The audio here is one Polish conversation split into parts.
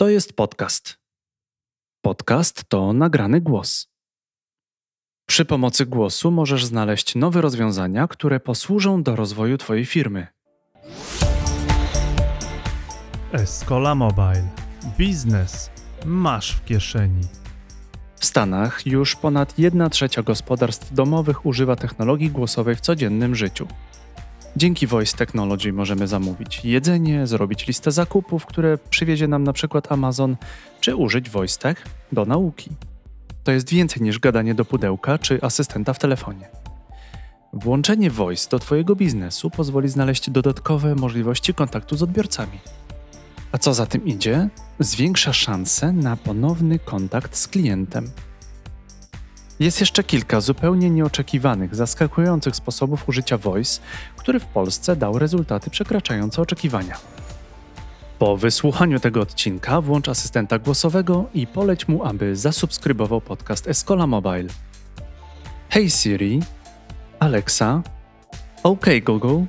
To jest podcast. Podcast to nagrany głos. Przy pomocy głosu możesz znaleźć nowe rozwiązania, które posłużą do rozwoju Twojej firmy. Escola Mobile. Biznes masz w kieszeni. W Stanach już ponad 1 trzecia gospodarstw domowych używa technologii głosowej w codziennym życiu. Dzięki Voice Technology możemy zamówić jedzenie, zrobić listę zakupów, które przywiezie nam na przykład Amazon, czy użyć VoiceTech do nauki. To jest więcej niż gadanie do pudełka czy asystenta w telefonie. Włączenie Voice do Twojego biznesu pozwoli znaleźć dodatkowe możliwości kontaktu z odbiorcami. A co za tym idzie? Zwiększa szanse na ponowny kontakt z klientem. Jest jeszcze kilka zupełnie nieoczekiwanych, zaskakujących sposobów użycia Voice, który w Polsce dał rezultaty przekraczające oczekiwania. Po wysłuchaniu tego odcinka włącz asystenta głosowego i poleć mu, aby zasubskrybował podcast Escola Mobile. Hey Siri, Alexa, OK Google,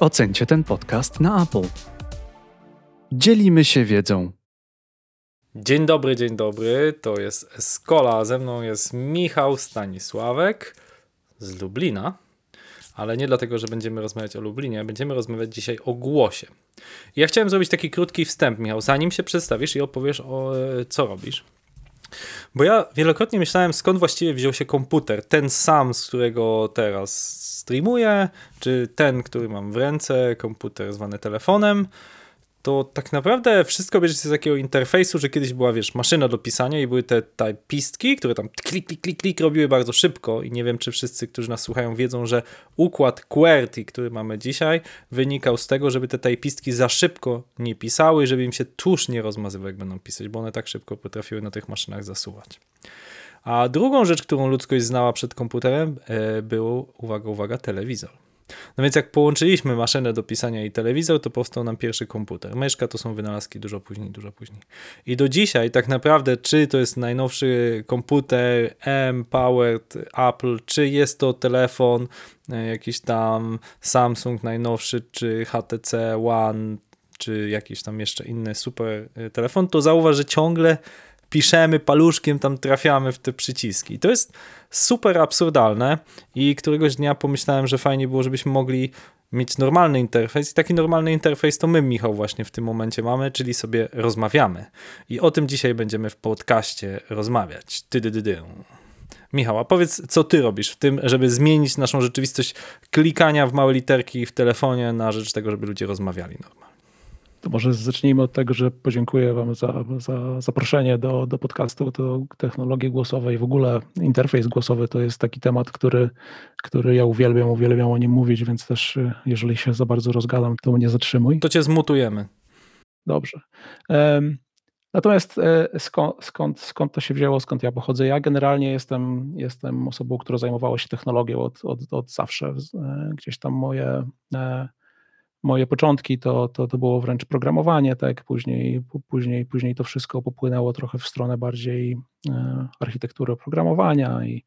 ocencie ten podcast na Apple. Dzielimy się wiedzą. Dzień dobry, dzień dobry. To jest Escola. Ze mną jest Michał Stanisławek z Lublina. Ale nie dlatego, że będziemy rozmawiać o Lublinie, będziemy rozmawiać dzisiaj o głosie. Ja chciałem zrobić taki krótki wstęp, Michał, zanim się przedstawisz i opowiesz o co robisz. Bo ja wielokrotnie myślałem, skąd właściwie wziął się komputer. Ten sam, z którego teraz streamuję, czy ten, który mam w ręce, komputer zwany telefonem to tak naprawdę wszystko bierze się z takiego interfejsu, że kiedyś była, wiesz, maszyna do pisania i były te typistki, które tam klik, klik, klik, klik robiły bardzo szybko i nie wiem, czy wszyscy, którzy nas słuchają, wiedzą, że układ QWERTY, który mamy dzisiaj, wynikał z tego, żeby te typistki za szybko nie pisały, żeby im się tusz nie rozmazywał, jak będą pisać, bo one tak szybko potrafiły na tych maszynach zasuwać. A drugą rzecz, którą ludzkość znała przed komputerem, e, był, uwaga, uwaga, telewizor. No więc jak połączyliśmy maszynę do pisania i telewizor, to powstał nam pierwszy komputer. Myszka to są wynalazki dużo później, dużo później. I do dzisiaj tak naprawdę, czy to jest najnowszy komputer M-Powered Apple, czy jest to telefon e, jakiś tam Samsung najnowszy, czy HTC One, czy jakiś tam jeszcze inny super e, telefon, to zauważ, że ciągle piszemy paluszkiem, tam trafiamy w te przyciski. To jest super absurdalne i któregoś dnia pomyślałem, że fajnie było, żebyśmy mogli mieć normalny interfejs i taki normalny interfejs to my, Michał, właśnie w tym momencie mamy, czyli sobie rozmawiamy. I o tym dzisiaj będziemy w podcaście rozmawiać. Ty, dy, dy, dy. Michał, a powiedz, co ty robisz w tym, żeby zmienić naszą rzeczywistość klikania w małe literki w telefonie na rzecz tego, żeby ludzie rozmawiali normalnie. To może zacznijmy od tego, że podziękuję Wam za, za zaproszenie do, do podcastu. To technologie głosowe i w ogóle interfejs głosowy to jest taki temat, który, który ja uwielbiam, uwielbiam o nim mówić, więc też y, jeżeli się za bardzo rozgadam, to mnie zatrzymuj. To Cię zmutujemy. Dobrze. Um, Natomiast e, skąd, skąd, skąd to się wzięło, skąd ja pochodzę? Ja generalnie jestem, jestem osobą, która zajmowała się technologią od, od, od zawsze. E, gdzieś tam moje e, moje początki to, to, to było wręcz programowanie, tak, później, później, później to wszystko popłynęło trochę w stronę bardziej e, architektury oprogramowania i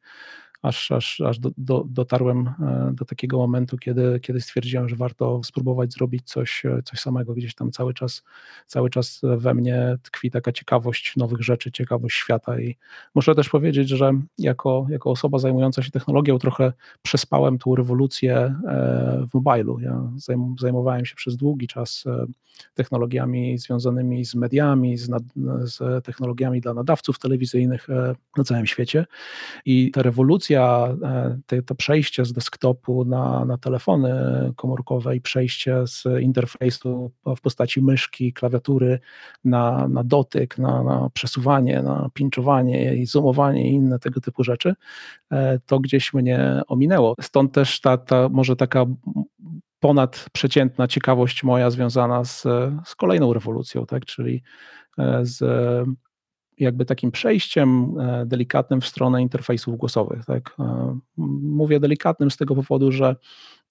aż, aż, aż do, do, dotarłem e, do takiego momentu, kiedy, kiedy stwierdziłem, że warto spróbować zrobić coś, e, coś samego. Gdzieś tam cały czas, cały czas we mnie tkwi taka ciekawość nowych rzeczy, ciekawość świata i muszę też powiedzieć, że jako, jako osoba zajmująca się technologią trochę przespałem tą rewolucję e, w mobilu. Ja zajmowałem się przez długi czas technologiami związanymi z mediami, z, nad, z technologiami dla nadawców telewizyjnych na całym świecie i ta rewolucja E, te, to przejście z desktopu na, na telefony komórkowe i przejście z interfejsu w postaci myszki, klawiatury na, na dotyk, na, na przesuwanie, na pinczowanie i zoomowanie i inne tego typu rzeczy, e, to gdzieś mnie ominęło. Stąd też ta, ta może taka ponadprzeciętna ciekawość moja związana z, z kolejną rewolucją, tak? czyli e, z jakby takim przejściem e, delikatnym w stronę interfejsów głosowych. Tak? E, mówię delikatnym z tego powodu, że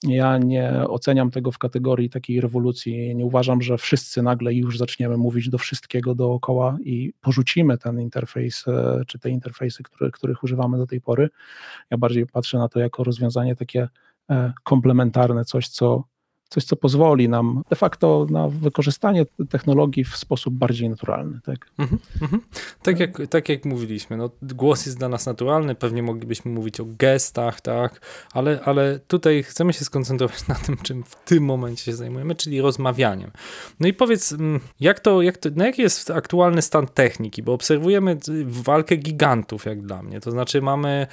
ja nie oceniam tego w kategorii takiej rewolucji. Nie uważam, że wszyscy nagle już zaczniemy mówić do wszystkiego dookoła i porzucimy ten interfejs, e, czy te interfejsy, które, których używamy do tej pory. Ja bardziej patrzę na to jako rozwiązanie takie komplementarne, coś, co coś, co pozwoli nam de facto na wykorzystanie technologii w sposób bardziej naturalny. Tak, mhm, mhm. tak, jak, tak jak mówiliśmy, no, głos jest dla nas naturalny, pewnie moglibyśmy mówić o gestach, tak, ale, ale tutaj chcemy się skoncentrować na tym, czym w tym momencie się zajmujemy, czyli rozmawianiem. No i powiedz, mm, jak to, jak to, no jaki jest aktualny stan techniki, bo obserwujemy walkę gigantów, jak dla mnie, to znaczy mamy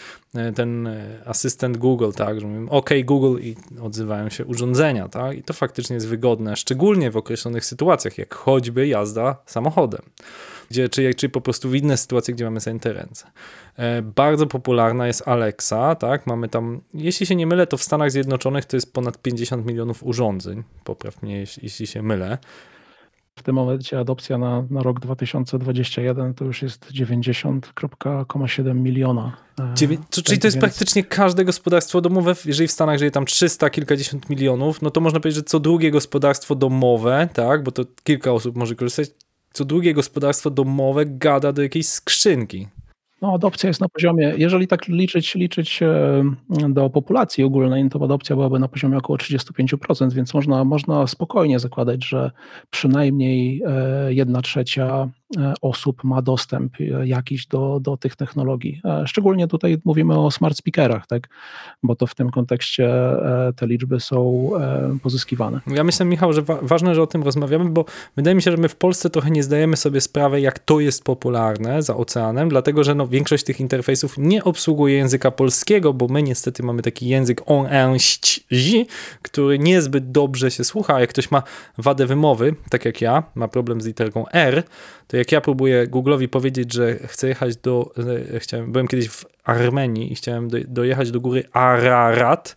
ten e, asystent Google, tak, że mówimy OK Google i odzywają się urządzenia, tak, i to faktycznie jest wygodne, szczególnie w określonych sytuacjach, jak choćby jazda samochodem, gdzie, czy, czy po prostu inne sytuacje, gdzie mamy zajęte ręce. E, bardzo popularna jest Alexa, tak, mamy tam, jeśli się nie mylę, to w Stanach Zjednoczonych to jest ponad 50 milionów urządzeń, popraw mnie, jeśli się mylę. W tym momencie adopcja na, na rok 2021 to już jest 90,7 miliona. E, Dziewię czyli to jest więc... praktycznie każde gospodarstwo domowe, jeżeli w Stanach żyje tam 300 kilkadziesiąt milionów, no to można powiedzieć, że co drugie gospodarstwo domowe, tak, bo to kilka osób może korzystać, co drugie gospodarstwo domowe gada do jakiejś skrzynki. No, adopcja jest na poziomie, jeżeli tak liczyć, liczyć e, do populacji ogólnej, to adopcja byłaby na poziomie około 35%, więc można, można spokojnie zakładać, że przynajmniej e, jedna trzecia E, osób ma dostęp e, jakiś do, do tych technologii. E, szczególnie tutaj mówimy o smart speakerach, tak? bo to w tym kontekście te liczby są pozyskiwane. Ja myślę, Michał, że wa ważne, że o tym rozmawiamy, bo wydaje mi się, że my w Polsce trochę nie zdajemy sobie sprawy, jak to jest popularne za oceanem, dlatego że no, większość tych interfejsów nie obsługuje języka polskiego, bo my niestety mamy taki język on, który niezbyt dobrze się słucha, jak ktoś ma wadę wymowy, tak jak ja, ma problem z literką R, to jak ja próbuję Google'owi powiedzieć, że chcę jechać do, chciałem, byłem kiedyś w Armenii i chciałem do, dojechać do góry Ararat,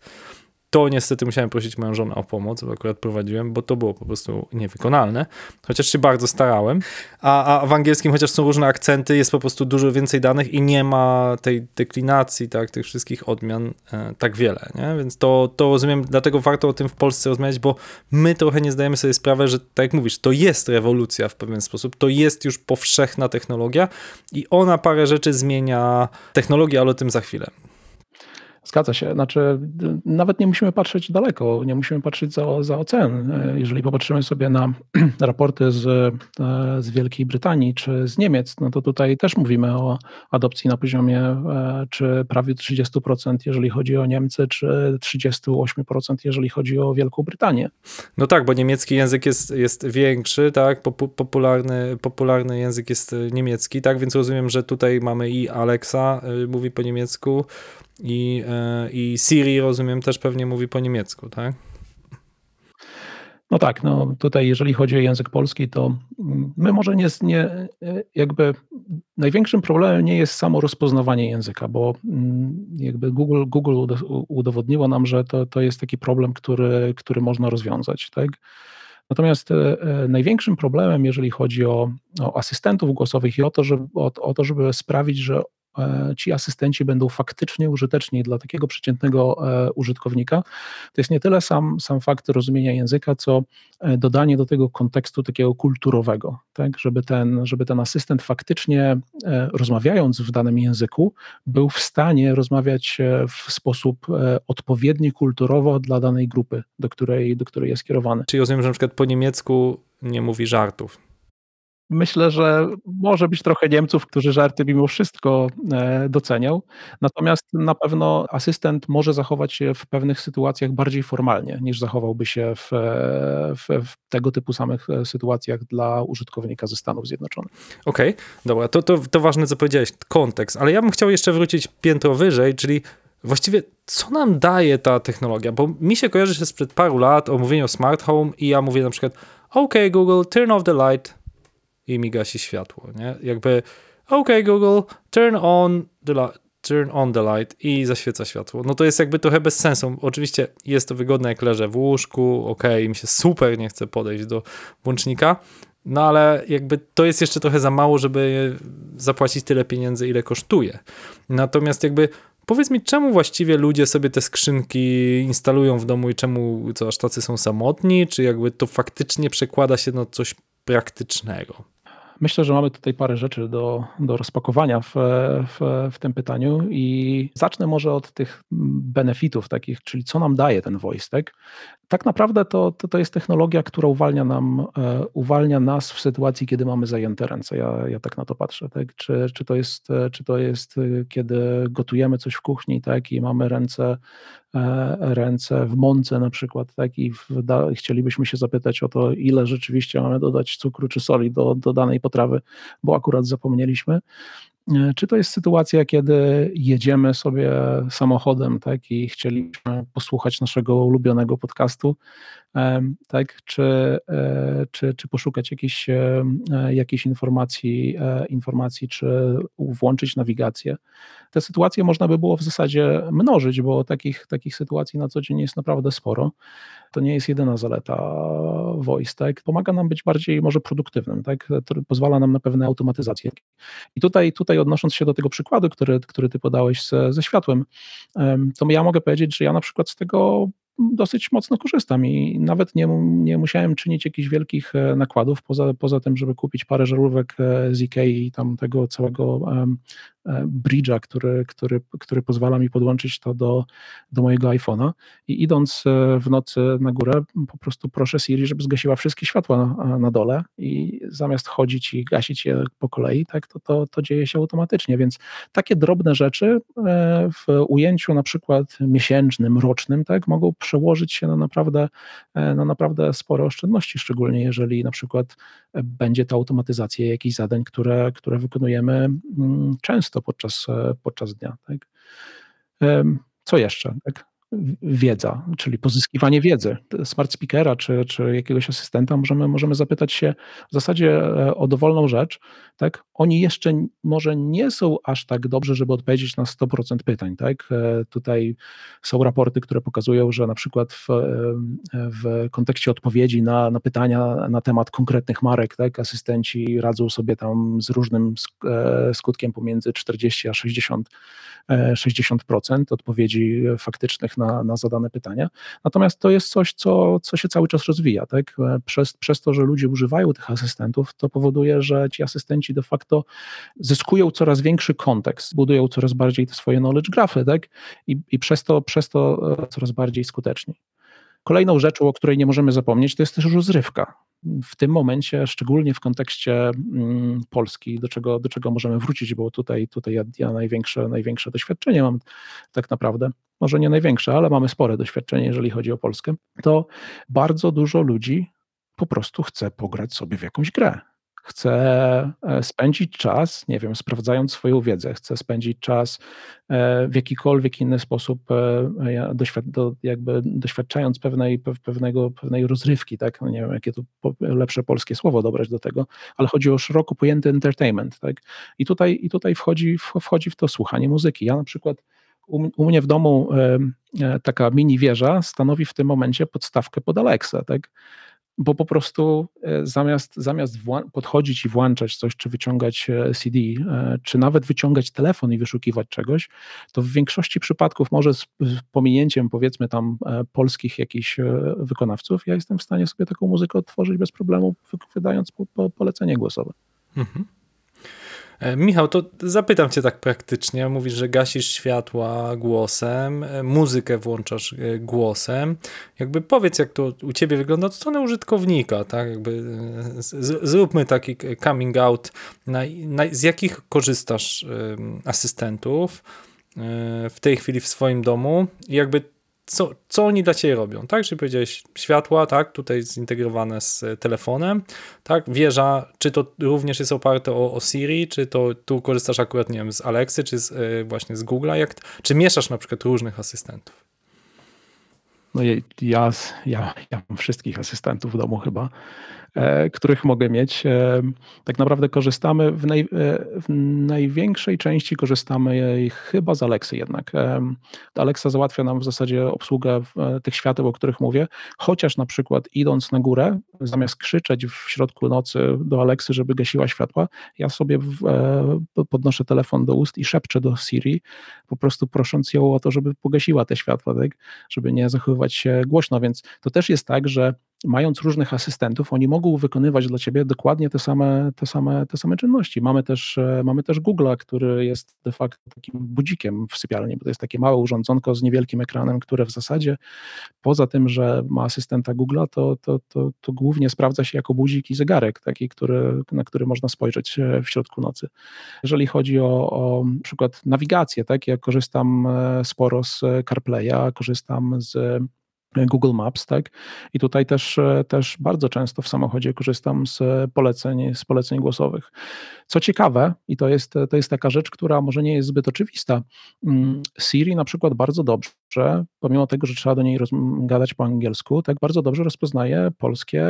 to niestety musiałem prosić moją żonę o pomoc, bo akurat prowadziłem, bo to było po prostu niewykonalne, chociaż się bardzo starałem. A, a w angielskim, chociaż są różne akcenty, jest po prostu dużo więcej danych i nie ma tej deklinacji, tak, tych wszystkich odmian e, tak wiele, nie? Więc to, to rozumiem, dlatego warto o tym w Polsce rozmawiać, bo my trochę nie zdajemy sobie sprawy, że tak jak mówisz, to jest rewolucja w pewien sposób, to jest już powszechna technologia i ona parę rzeczy zmienia technologię, ale o tym za chwilę. Zgadza się. Znaczy, nawet nie musimy patrzeć daleko, nie musimy patrzeć za, za. Jeżeli popatrzymy sobie na raporty z, e, z Wielkiej Brytanii czy z Niemiec, no to tutaj też mówimy o adopcji na poziomie e, czy prawie 30%, jeżeli chodzi o Niemcy, czy 38%, jeżeli chodzi o Wielką Brytanię. No tak, bo niemiecki język jest, jest większy, tak? Popularny, popularny język jest niemiecki, tak? Więc rozumiem, że tutaj mamy i Alexa, y, mówi po niemiecku, i, e, I Siri, rozumiem, też pewnie mówi po niemiecku, tak? No tak, no tutaj jeżeli chodzi o język polski, to my może nie, nie jakby największym problemem nie jest samo rozpoznawanie języka, bo mm, jakby Google, Google udowodniło nam, że to, to jest taki problem, który, który można rozwiązać, tak? Natomiast e, e, największym problemem, jeżeli chodzi o, o asystentów głosowych i o to, żeby, o, o to, żeby sprawić, że ci asystenci będą faktycznie użyteczni dla takiego przeciętnego e, użytkownika, to jest nie tyle sam, sam fakt rozumienia języka, co e, dodanie do tego kontekstu takiego kulturowego, tak, żeby ten, żeby ten asystent faktycznie rozmawiając w danym języku, był w stanie rozmawiać w sposób odpowiedni kulturowo dla danej grupy, do której, do której jest kierowany. Czyli rozumiem, że na przykład po niemiecku nie mówi żartów. Myślę, że może być trochę Niemców, którzy żarty mimo wszystko e, docenią. Natomiast na pewno asystent może zachować się w pewnych sytuacjach bardziej formalnie, niż zachowałby się w, e, w, w tego typu samych e, sytuacjach dla użytkownika ze Stanów Zjednoczonych. Okej, okay, dobra, to, to, to ważne, co powiedziałeś, kontekst, ale ja bym chciał jeszcze wrócić piętro wyżej, czyli właściwie co nam daje ta technologia? Bo mi się kojarzy się sprzed paru lat o mówieniu o smart home i ja mówię na przykład OK Google, turn off the light, i mi gasi światło, nie? Jakby OK Google, turn on the light, turn on the light i zaświeca światło. No to jest jakby trochę bez sensu. Oczywiście jest to wygodne, jak leżę w łóżku, ok, mi się super nie chce podejść do włącznika, no ale jakby to jest jeszcze trochę za mało, żeby zapłacić tyle pieniędzy, ile kosztuje. Natomiast jakby powiedz mi, czemu właściwie ludzie sobie te skrzynki instalują w domu i czemu co aż tacy są samotni, czy jakby to faktycznie przekłada się na coś praktycznego? Myślę, że mamy tutaj parę rzeczy do, do rozpakowania w, w, w tym pytaniu i zacznę może od tych benefitów takich, czyli co nam daje ten voice, tak? naprawdę to, to, to jest technologia, która uwalnia, nam, e, uwalnia nas w sytuacji, kiedy mamy zajęte ręce. Ja, ja tak na to patrzę. Tak? Czy, czy, to jest, e, czy to jest, e, kiedy gotujemy coś w kuchni tak? i mamy ręce, ręce w mące na przykład tak? i w, chcielibyśmy się zapytać o to, ile rzeczywiście mamy dodać cukru czy soli do, do danej potrawy, bo akurat zapomnieliśmy. E, czy to jest sytuacja, kiedy jedziemy sobie samochodem, tak, i chcieliśmy posłuchać naszego ulubionego podcastu, tak, czy, e, czy, czy poszukać jakiejś, e, jakiejś informacji, informacji, czy włączyć nawigację. Te sytuacje można by było w zasadzie mnożyć, bo takich, takich sytuacji na co dzień jest naprawdę sporo. To nie jest jedyna zaleta voice, tak? Pomaga nam być bardziej może produktywnym, tak? Pozwala nam na pewne automatyzacje. I tutaj, tutaj odnosząc się do tego przykładu, który, który ty podałeś ze, ze światłem, to ja mogę powiedzieć, że ja na przykład z tego dosyć mocno korzystam i nawet nie, nie musiałem czynić jakichś wielkich e, nakładów, poza, poza tym, żeby kupić parę żarówek e, z Ikei i tam tego całego bridge'a, który, który, który pozwala mi podłączyć to do, do mojego iPhone'a. I idąc e, w nocy na górę, po prostu proszę Siri, żeby zgasiła wszystkie światła na, na dole i zamiast chodzić i gasić je po kolei, tak, to, to, to dzieje się automatycznie, więc takie drobne rzeczy e, w ujęciu na przykład miesięcznym, rocznym, tak, mogą przełożyć się na naprawdę, na naprawdę spore oszczędności, szczególnie jeżeli na przykład będzie to automatyzacja jakichś zadań, które, które wykonujemy mm, często podczas, e, podczas dnia. Tak? Co jeszcze? Tak? Wiedza, czyli pozyskiwanie wiedzy. Smart speakera czy, czy jakiegoś asystenta możemy, możemy zapytać się w zasadzie e, o dowolną rzecz. Tak? Oni jeszcze może nie są aż tak dobrze, żeby odpowiedzieć na 100% pytań. Tak? E, tutaj są raporty, które pokazują, że na przykład w, e, w kontekście odpowiedzi na, na pytania na temat konkretnych marek, tak? asystenci radzą sobie tam z różnym skutkiem pomiędzy 40 a 60, 60% odpowiedzi faktycznych na, na zadane pytania. Natomiast to jest coś, co, co się cały czas rozwija. Tak? Przez, przez to, że ludzie używają tych asystentów, to powoduje, że ci asystenci de facto zyskują coraz większy kontekst, budują coraz bardziej te swoje knowledge graphy tak? I, i przez, to, przez to e, coraz bardziej skuteczni. Kolejną rzeczą, o której nie możemy zapomnieć, to jest też rozrywka w tym momencie, szczególnie w kontekście mm, Polski, do czego, do czego możemy wrócić, bo tutaj, tutaj ja, ja największe, największe doświadczenie mam tak naprawdę, może nie największe, ale mamy spore doświadczenie, jeżeli chodzi o Polskę, to bardzo dużo ludzi po prostu chce pograć sobie w jakąś grę chce e, spędzić czas, nie wiem, sprawdzając swoją wiedzę, chce spędzić czas e, w jakikolwiek inny sposób, e, jakby doświadczając pewnej, pewnego, pewnej rozrywki, tak? No nie wiem, jakie to lepsze polskie słowo dobrać do tego, ale chodzi o szeroko pojęty entertainment, tak? I tutaj, i tutaj wchodzi, wchodzi w to słuchanie muzyki. Ja na przykład u, mnie w domu taka mini wieża stanowi w tym momencie podstawkę pod Alexa, tak? bo po prostu e, zamiast, zamiast podchodzić i włączać coś, czy wyciągać e, CD, e, czy nawet wyciągać telefon i wyszukiwać czegoś, to w większości przypadków, może z, pominięciem powiedzmy tam polskich jakichś wykonawców, ja jestem w stanie sobie taką muzykę otworzyć bez problemu, wydając po, po polecenie głosowe. Mhm. E, Michał, to zapytam cię tak praktycznie. Mówisz, że gasisz światła głosem, e, muzykę włączasz e, głosem. Jakby powiedz, jak to u ciebie wygląda od strony użytkownika, tak? Jakby zróbmy taki coming out. Na, na, z jakich korzystasz asystentów w tej chwili w swoim domu? I jakby co, co oni dla Ciebie robią, tak? Czyli powiedziałeś światła, tak? Tutaj zintegrowane z telefonem, tak? Wieża, czy to również jest oparte o, o Siri, czy to tu korzystasz akurat, nie wiem, z Alexy, czy z, y, właśnie z Google'a, jak, czy mieszasz na przykład różnych asystentów? No ja, ja, ja mam wszystkich asystentów w domu chyba. E, których mogę mieć. E, tak naprawdę korzystamy w, naj, e, w największej części korzystamy chyba z Alexy jednak. Alexa załatwia nam w zasadzie obsługę tych świateł, o których mówię, chociaż na przykład idąc na górę, zamiast krzyczeć w środku nocy do Alexy, żeby gasiła światła, ja sobie podnoszę telefon do ust i szepczę do Siri, po prostu prosząc ją o to, żeby pogasiła te światła, tak? żeby nie zachowywać się głośno, więc to też jest tak, że mając różnych asystentów, oni mogą wykonywać dla ciebie dokładnie te same, te same, te same czynności. Mamy też, e, mamy też Google'a, który jest de facto takim budzikiem w sypialni, bo to jest takie małe urządzonko z niewielkim ekranem, które w zasadzie poza tym, że ma asystenta Google'a, to, to, to, to głównie sprawdza się jako budzik i zegarek, taki, który, na który można spojrzeć e, w środku nocy. Jeżeli chodzi o, o przykład nawigację, tak, ja korzystam e, sporo z CarPlaya, korzystam z Google Maps, tak? I tutaj też, e, też bardzo często w samochodzie korzystam z poleceń, z poleceń głosowych. Co ciekawe, i to jest, to jest taka rzecz, która może nie jest zbyt oczywista, mm, Siri na przykład bardzo dobrze, pomimo tego, że trzeba do niej gadać po angielsku, tak bardzo dobrze rozpoznaje polskie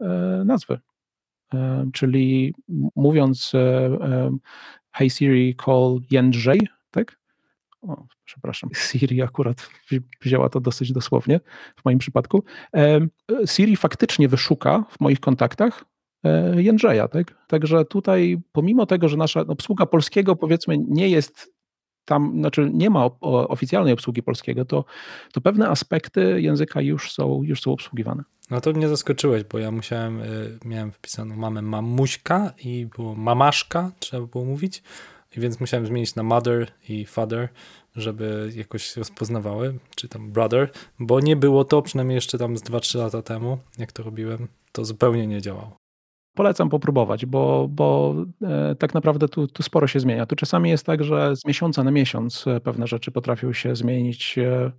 e, nazwy. E, czyli mówiąc Hey Siri, call Jędrzej, tak? o, przepraszam, Siri akurat wzięła to dosyć dosłownie w moim przypadku. Siri faktycznie wyszuka w moich kontaktach e, Jędrzeja, tak? Także tutaj, pomimo tego, że nasza obsługa polskiego powiedzmy nie jest tam, znaczy nie ma oficjalnej obsługi polskiego, to, to pewne aspekty języka już są, już są obsługiwane. No to mnie zaskoczyłeś, bo ja musiałem, y, miałem wpisaną mamę mamuśka i było mamaszka, trzeba było mówić, więc musiałem zmienić na mother i father, żeby jakoś rozpoznawały, czy tam brother, bo nie było to, przynajmniej jeszcze tam z 2-3 lata temu, jak to robiłem, to zupełnie nie działało. Polecam popróbować, bo, bo e, tak naprawdę tu, tu sporo się zmienia. Tu czasami jest tak, że z miesiąca na miesiąc e, pewne rzeczy potrafią się zmienić. E,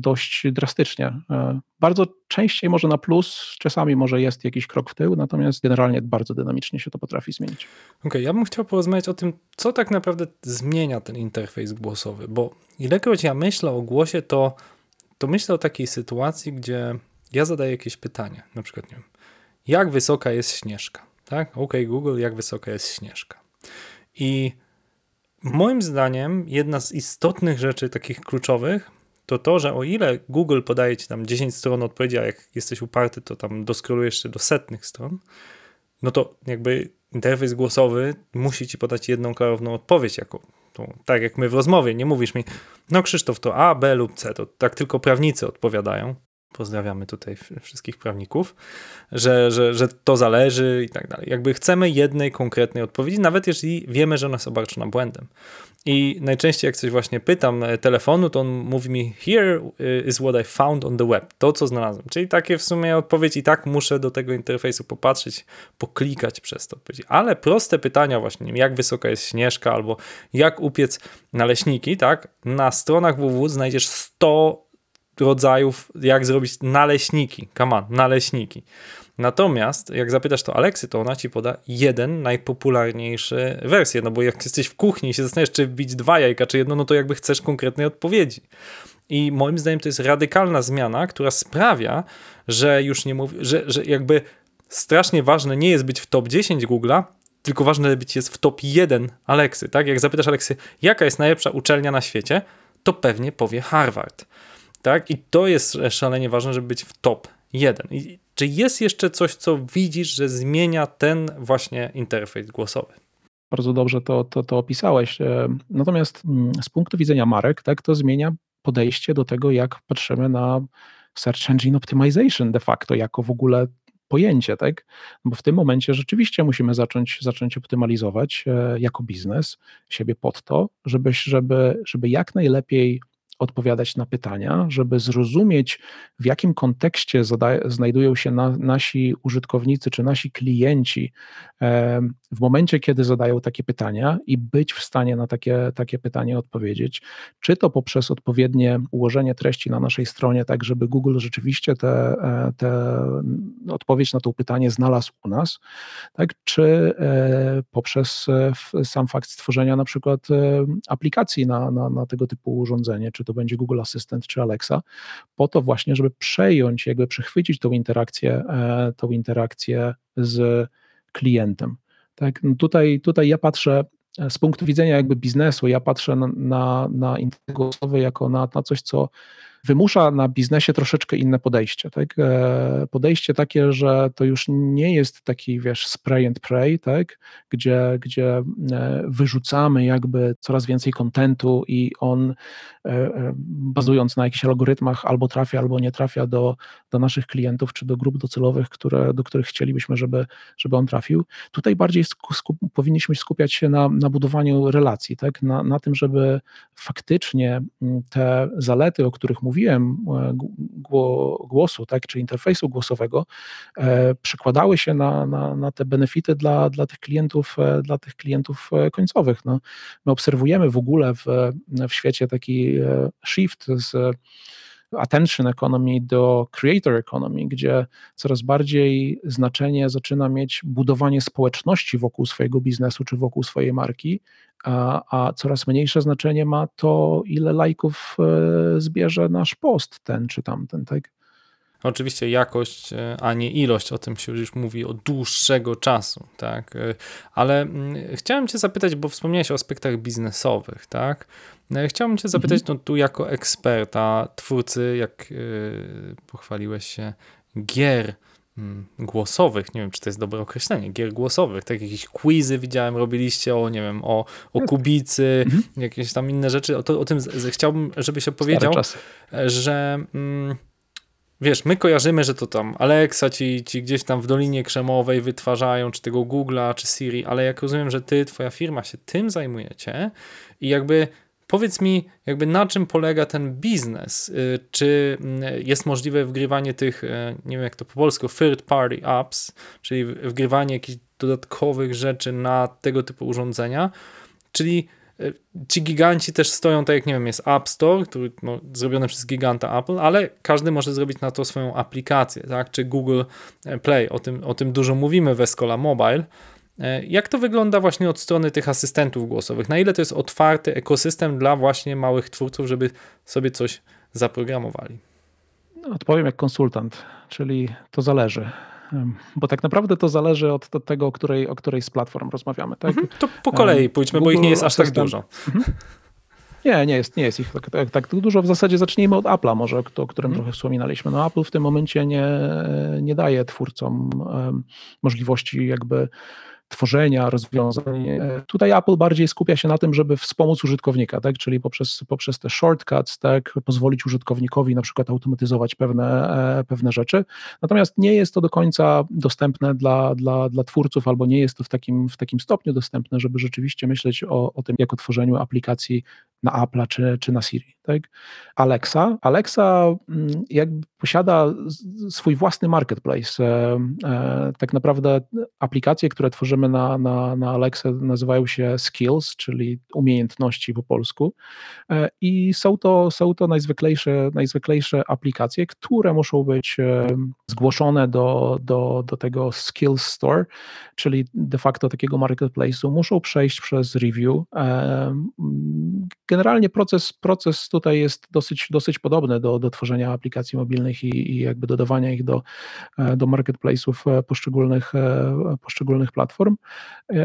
dość drastycznie. E, bardzo częściej może na plus, czasami może jest jakiś krok w tył, natomiast generalnie bardzo dynamicznie się to potrafi zmienić. Okej, okay, ja bym chciał porozmawiać o tym, co tak naprawdę zmienia ten interfejs głosowy, bo ilekroć ja myślę o głosie, to, to myślę o takiej sytuacji, gdzie ja zadaję jakieś pytanie, na przykład nie wiem, jak wysoka jest Śnieżka, tak? OK Google, jak wysoka jest Śnieżka. I moim zdaniem jedna z istotnych rzeczy takich kluczowych to to, że o ile Google podaje ci tam 10 stron odpowiedzi, a jak jesteś uparty, to tam doskrolujesz się do setnych stron, no to jakby interfejs głosowy musi ci podać jedną klarowną odpowiedź, jako tą, tak jak my w rozmowie. Nie mówisz mi, no Krzysztof, to A, B lub C, to tak tylko prawnicy odpowiadają pozdrawiamy tutaj wszystkich prawników, że, że, że to zależy i tak dalej. Jakby chcemy jednej konkretnej odpowiedzi, nawet jeżeli wiemy, że ona jest obarczona błędem. I najczęściej jak coś właśnie pytam e, telefonu, to on mówi mi here is what I found on the web, to co znalazłem. Czyli takie w sumie odpowiedzi i tak muszę do tego interfejsu popatrzeć, poklikać przez to odpowiedzi. Ale proste pytania właśnie, jak wysoka jest śnieżka albo jak upiec naleśniki, tak? Na stronach www znajdziesz 100 rodzajów, jak zrobić naleśniki. Come on, naleśniki. Natomiast jak zapytasz to Aleksy, to ona ci poda jeden najpopularniejszy wersję, no bo jak jesteś w kuchni i się zastanawiasz, czy wbić dwa jajka, czy jedno, no to jakby chcesz konkretnej odpowiedzi. I moim zdaniem to jest radykalna zmiana, która sprawia, że już nie mówi, że, że jakby strasznie ważne nie jest być w top 10 Google'a, tylko ważne być jest w top 1 Aleksy, tak? Jak zapytasz Aleksy, jaka jest najlepsza uczelnia na świecie, to pewnie powie Harvard tak? I to jest szalenie ważne, żeby być w top 1. I czy jest jeszcze coś, co widzisz, że zmienia ten właśnie interfejs głosowy? Bardzo dobrze to, to, to opisałeś. E, natomiast mm, z punktu widzenia marek, tak, to zmienia podejście do tego, jak patrzymy na Search Engine Optimization de facto, jako w ogóle pojęcie, tak? Bo w tym momencie rzeczywiście musimy zacząć, zacząć optymalizować e, jako biznes siebie pod to, żeby, żeby, żeby jak najlepiej odpowiadać na pytania, żeby zrozumieć, w jakim kontekście znajdują się na, nasi użytkownicy czy nasi klienci w momencie, kiedy zadają takie pytania i być w stanie na takie, takie pytanie odpowiedzieć, czy to poprzez odpowiednie ułożenie treści na naszej stronie, tak żeby Google rzeczywiście te, e, te odpowiedź na to pytanie znalazł u nas, tak, czy e, poprzez e, sam fakt stworzenia na przykład aplikacji na, na, na tego typu urządzenie, czy to będzie Google Assistant czy Alexa, po to właśnie, żeby przejąć, jakby przechwycić tą interakcję, tą interakcję z klientem. Tak? No tutaj, tutaj ja patrzę e, z punktu widzenia jakby biznesu, ja patrzę na, na, na jako na, na coś, co wymusza na biznesie troszeczkę inne podejście. Tak? E, podejście takie, że to już nie jest taki, wiesz, spray and pray, tak? gdzie, gdzie e, wyrzucamy jakby coraz więcej kontentu i on e, bazując na jakichś algorytmach albo trafia, albo nie trafia do, do naszych klientów czy do grup docelowych, które, do których chcielibyśmy, żeby, żeby on trafił. Tutaj bardziej skup, powinniśmy skupiać się na, na budowaniu relacji, tak? na, na tym, żeby faktycznie mm, te zalety, o których mówiłem, e, głosu, tak, czy interfejsu głosowego, e, przekładały się na, na, na te benefity dla, dla tych klientów, e, dla tych klientów końcowych. No, my obserwujemy w ogóle w, w świecie taki shift z attention economy do creator economy, gdzie coraz bardziej znaczenie zaczyna mieć budowanie społeczności wokół swojego biznesu czy wokół swojej marki, a, a coraz mniejsze znaczenie ma to, ile lajków e, zbierze nasz post, ten czy tamten, tak? Oczywiście jakość, e, a nie ilość, o tym się już mówi od dłuższego czasu, tak? E, ale mm, chciałem Cię zapytać, bo wspomniałeś o aspektach biznesowych, tak? Chciałbym Cię zapytać, mhm. no tu jako eksperta, twórcy, jak pochwaliłeś się, gier Mm, głosowych, nie wiem, czy to jest dobre określenie, gier głosowych, tak jakieś quizy widziałem, robiliście o, nie wiem, o, o kubicy, mhm. jakieś tam inne rzeczy, o, to, o tym z, chciałbym, żebyś opowiedział, że mm, wiesz, my kojarzymy, że to tam Alexa ci, ci gdzieś tam w Dolinie Krzemowej wytwarzają, czy tego Google'a, czy Siri, ale jak rozumiem, że ty, twoja firma się tym zajmujecie i jakby Powiedz mi, jakby na czym polega ten biznes? Y, czy mm, jest możliwe wgrywanie tych, y, nie wiem jak to po polsku, third party apps, czyli wgrywanie jakichś dodatkowych rzeczy na tego typu urządzenia? Czyli ci giganci też stoją, tak jak nie wiem, jest App Store, który no, zrobiony przez giganta Apple, ale każdy może zrobić na to swoją aplikację, tak? Czy Google Play, o tym, o tym dużo mówimy w Escola Mobile, E, jak to wygląda właśnie od strony tych asystentów głosowych? Na ile to jest otwarty ekosystem dla właśnie małych twórców, żeby sobie coś zaprogramowali? Odpowiem jak konsultant, czyli to zależy. Bo tak naprawdę to zależy od, od tego, o której, o której z platform rozmawiamy. Tak? Mhm, to po kolei pójdźmy, Google bo ich nie jest aż tak dużo. Mhm. Nie, nie jest, nie jest ich tak, tak, tak dużo. W zasadzie zacznijmy od Apple'a może, o którym hmm. trochę wspominaliśmy. No Apple w tym momencie nie, nie daje twórcom um, możliwości jakby tworzenia rozwiązań. Tutaj Apple bardziej skupia się na tym, żeby wspomóc użytkownika, tak? czyli poprzez, poprzez te shortcuts tak? pozwolić użytkownikowi na przykład automatyzować pewne, e, pewne rzeczy. Natomiast nie jest to do końca dostępne dla, dla, dla twórców, albo nie jest to w takim, w takim stopniu dostępne, żeby rzeczywiście myśleć o, o tym, jak o tworzeniu aplikacji na Apple'a czy, czy na Siri. Tak? Alexa. Alexa mm, jakby posiada swój własny marketplace. E, e, tak naprawdę aplikacje, które tworzymy na, na, na Alexa nazywają się skills, czyli umiejętności po polsku e, i są to, są to najzwyklejsze, najzwyklejsze aplikacje, które muszą być zgłoszone do, do, do tego skills store, czyli de facto takiego marketplace'u, muszą przejść przez review. Generalnie proces, proces tutaj jest dosyć, dosyć podobny do, do tworzenia aplikacji mobilnych i, i jakby dodawania ich do, e, do marketplace'ów e, poszczególnych, e, poszczególnych platform.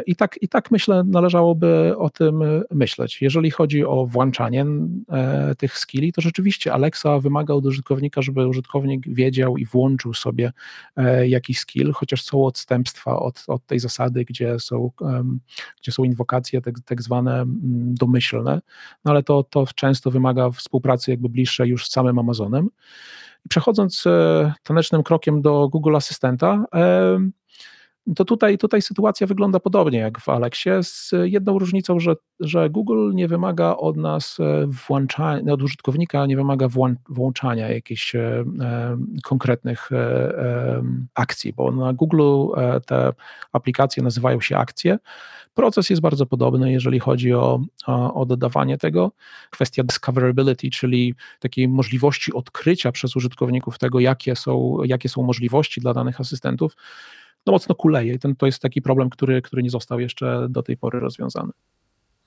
I tak, I tak myślę, należałoby o tym myśleć. Jeżeli chodzi o włączanie tych skilli, to rzeczywiście Alexa wymaga od użytkownika, żeby użytkownik wiedział i włączył sobie jakiś skill, chociaż są odstępstwa od, od tej zasady, gdzie są, gdzie są inwokacje tak, tak zwane domyślne, no ale to, to często wymaga współpracy jakby bliższej już z samym Amazonem. I przechodząc e, tanecznym krokiem do Google Asystenta, e, to tutaj, tutaj sytuacja wygląda podobnie jak w Alexie, z jedną różnicą, że, że Google nie wymaga od nas e, włączania, od użytkownika nie wymaga włączania jakichś e, konkretnych e, akcji, bo na Google te aplikacje nazywają się akcje. Proces jest bardzo podobny, jeżeli chodzi o, o, o dodawanie tego. Kwestia discoverability, czyli takiej możliwości odkrycia przez użytkowników tego, jakie są, jakie są możliwości dla danych asystentów no mocno kuleje. I ten, to jest taki problem, który, który nie został jeszcze do tej pory rozwiązany.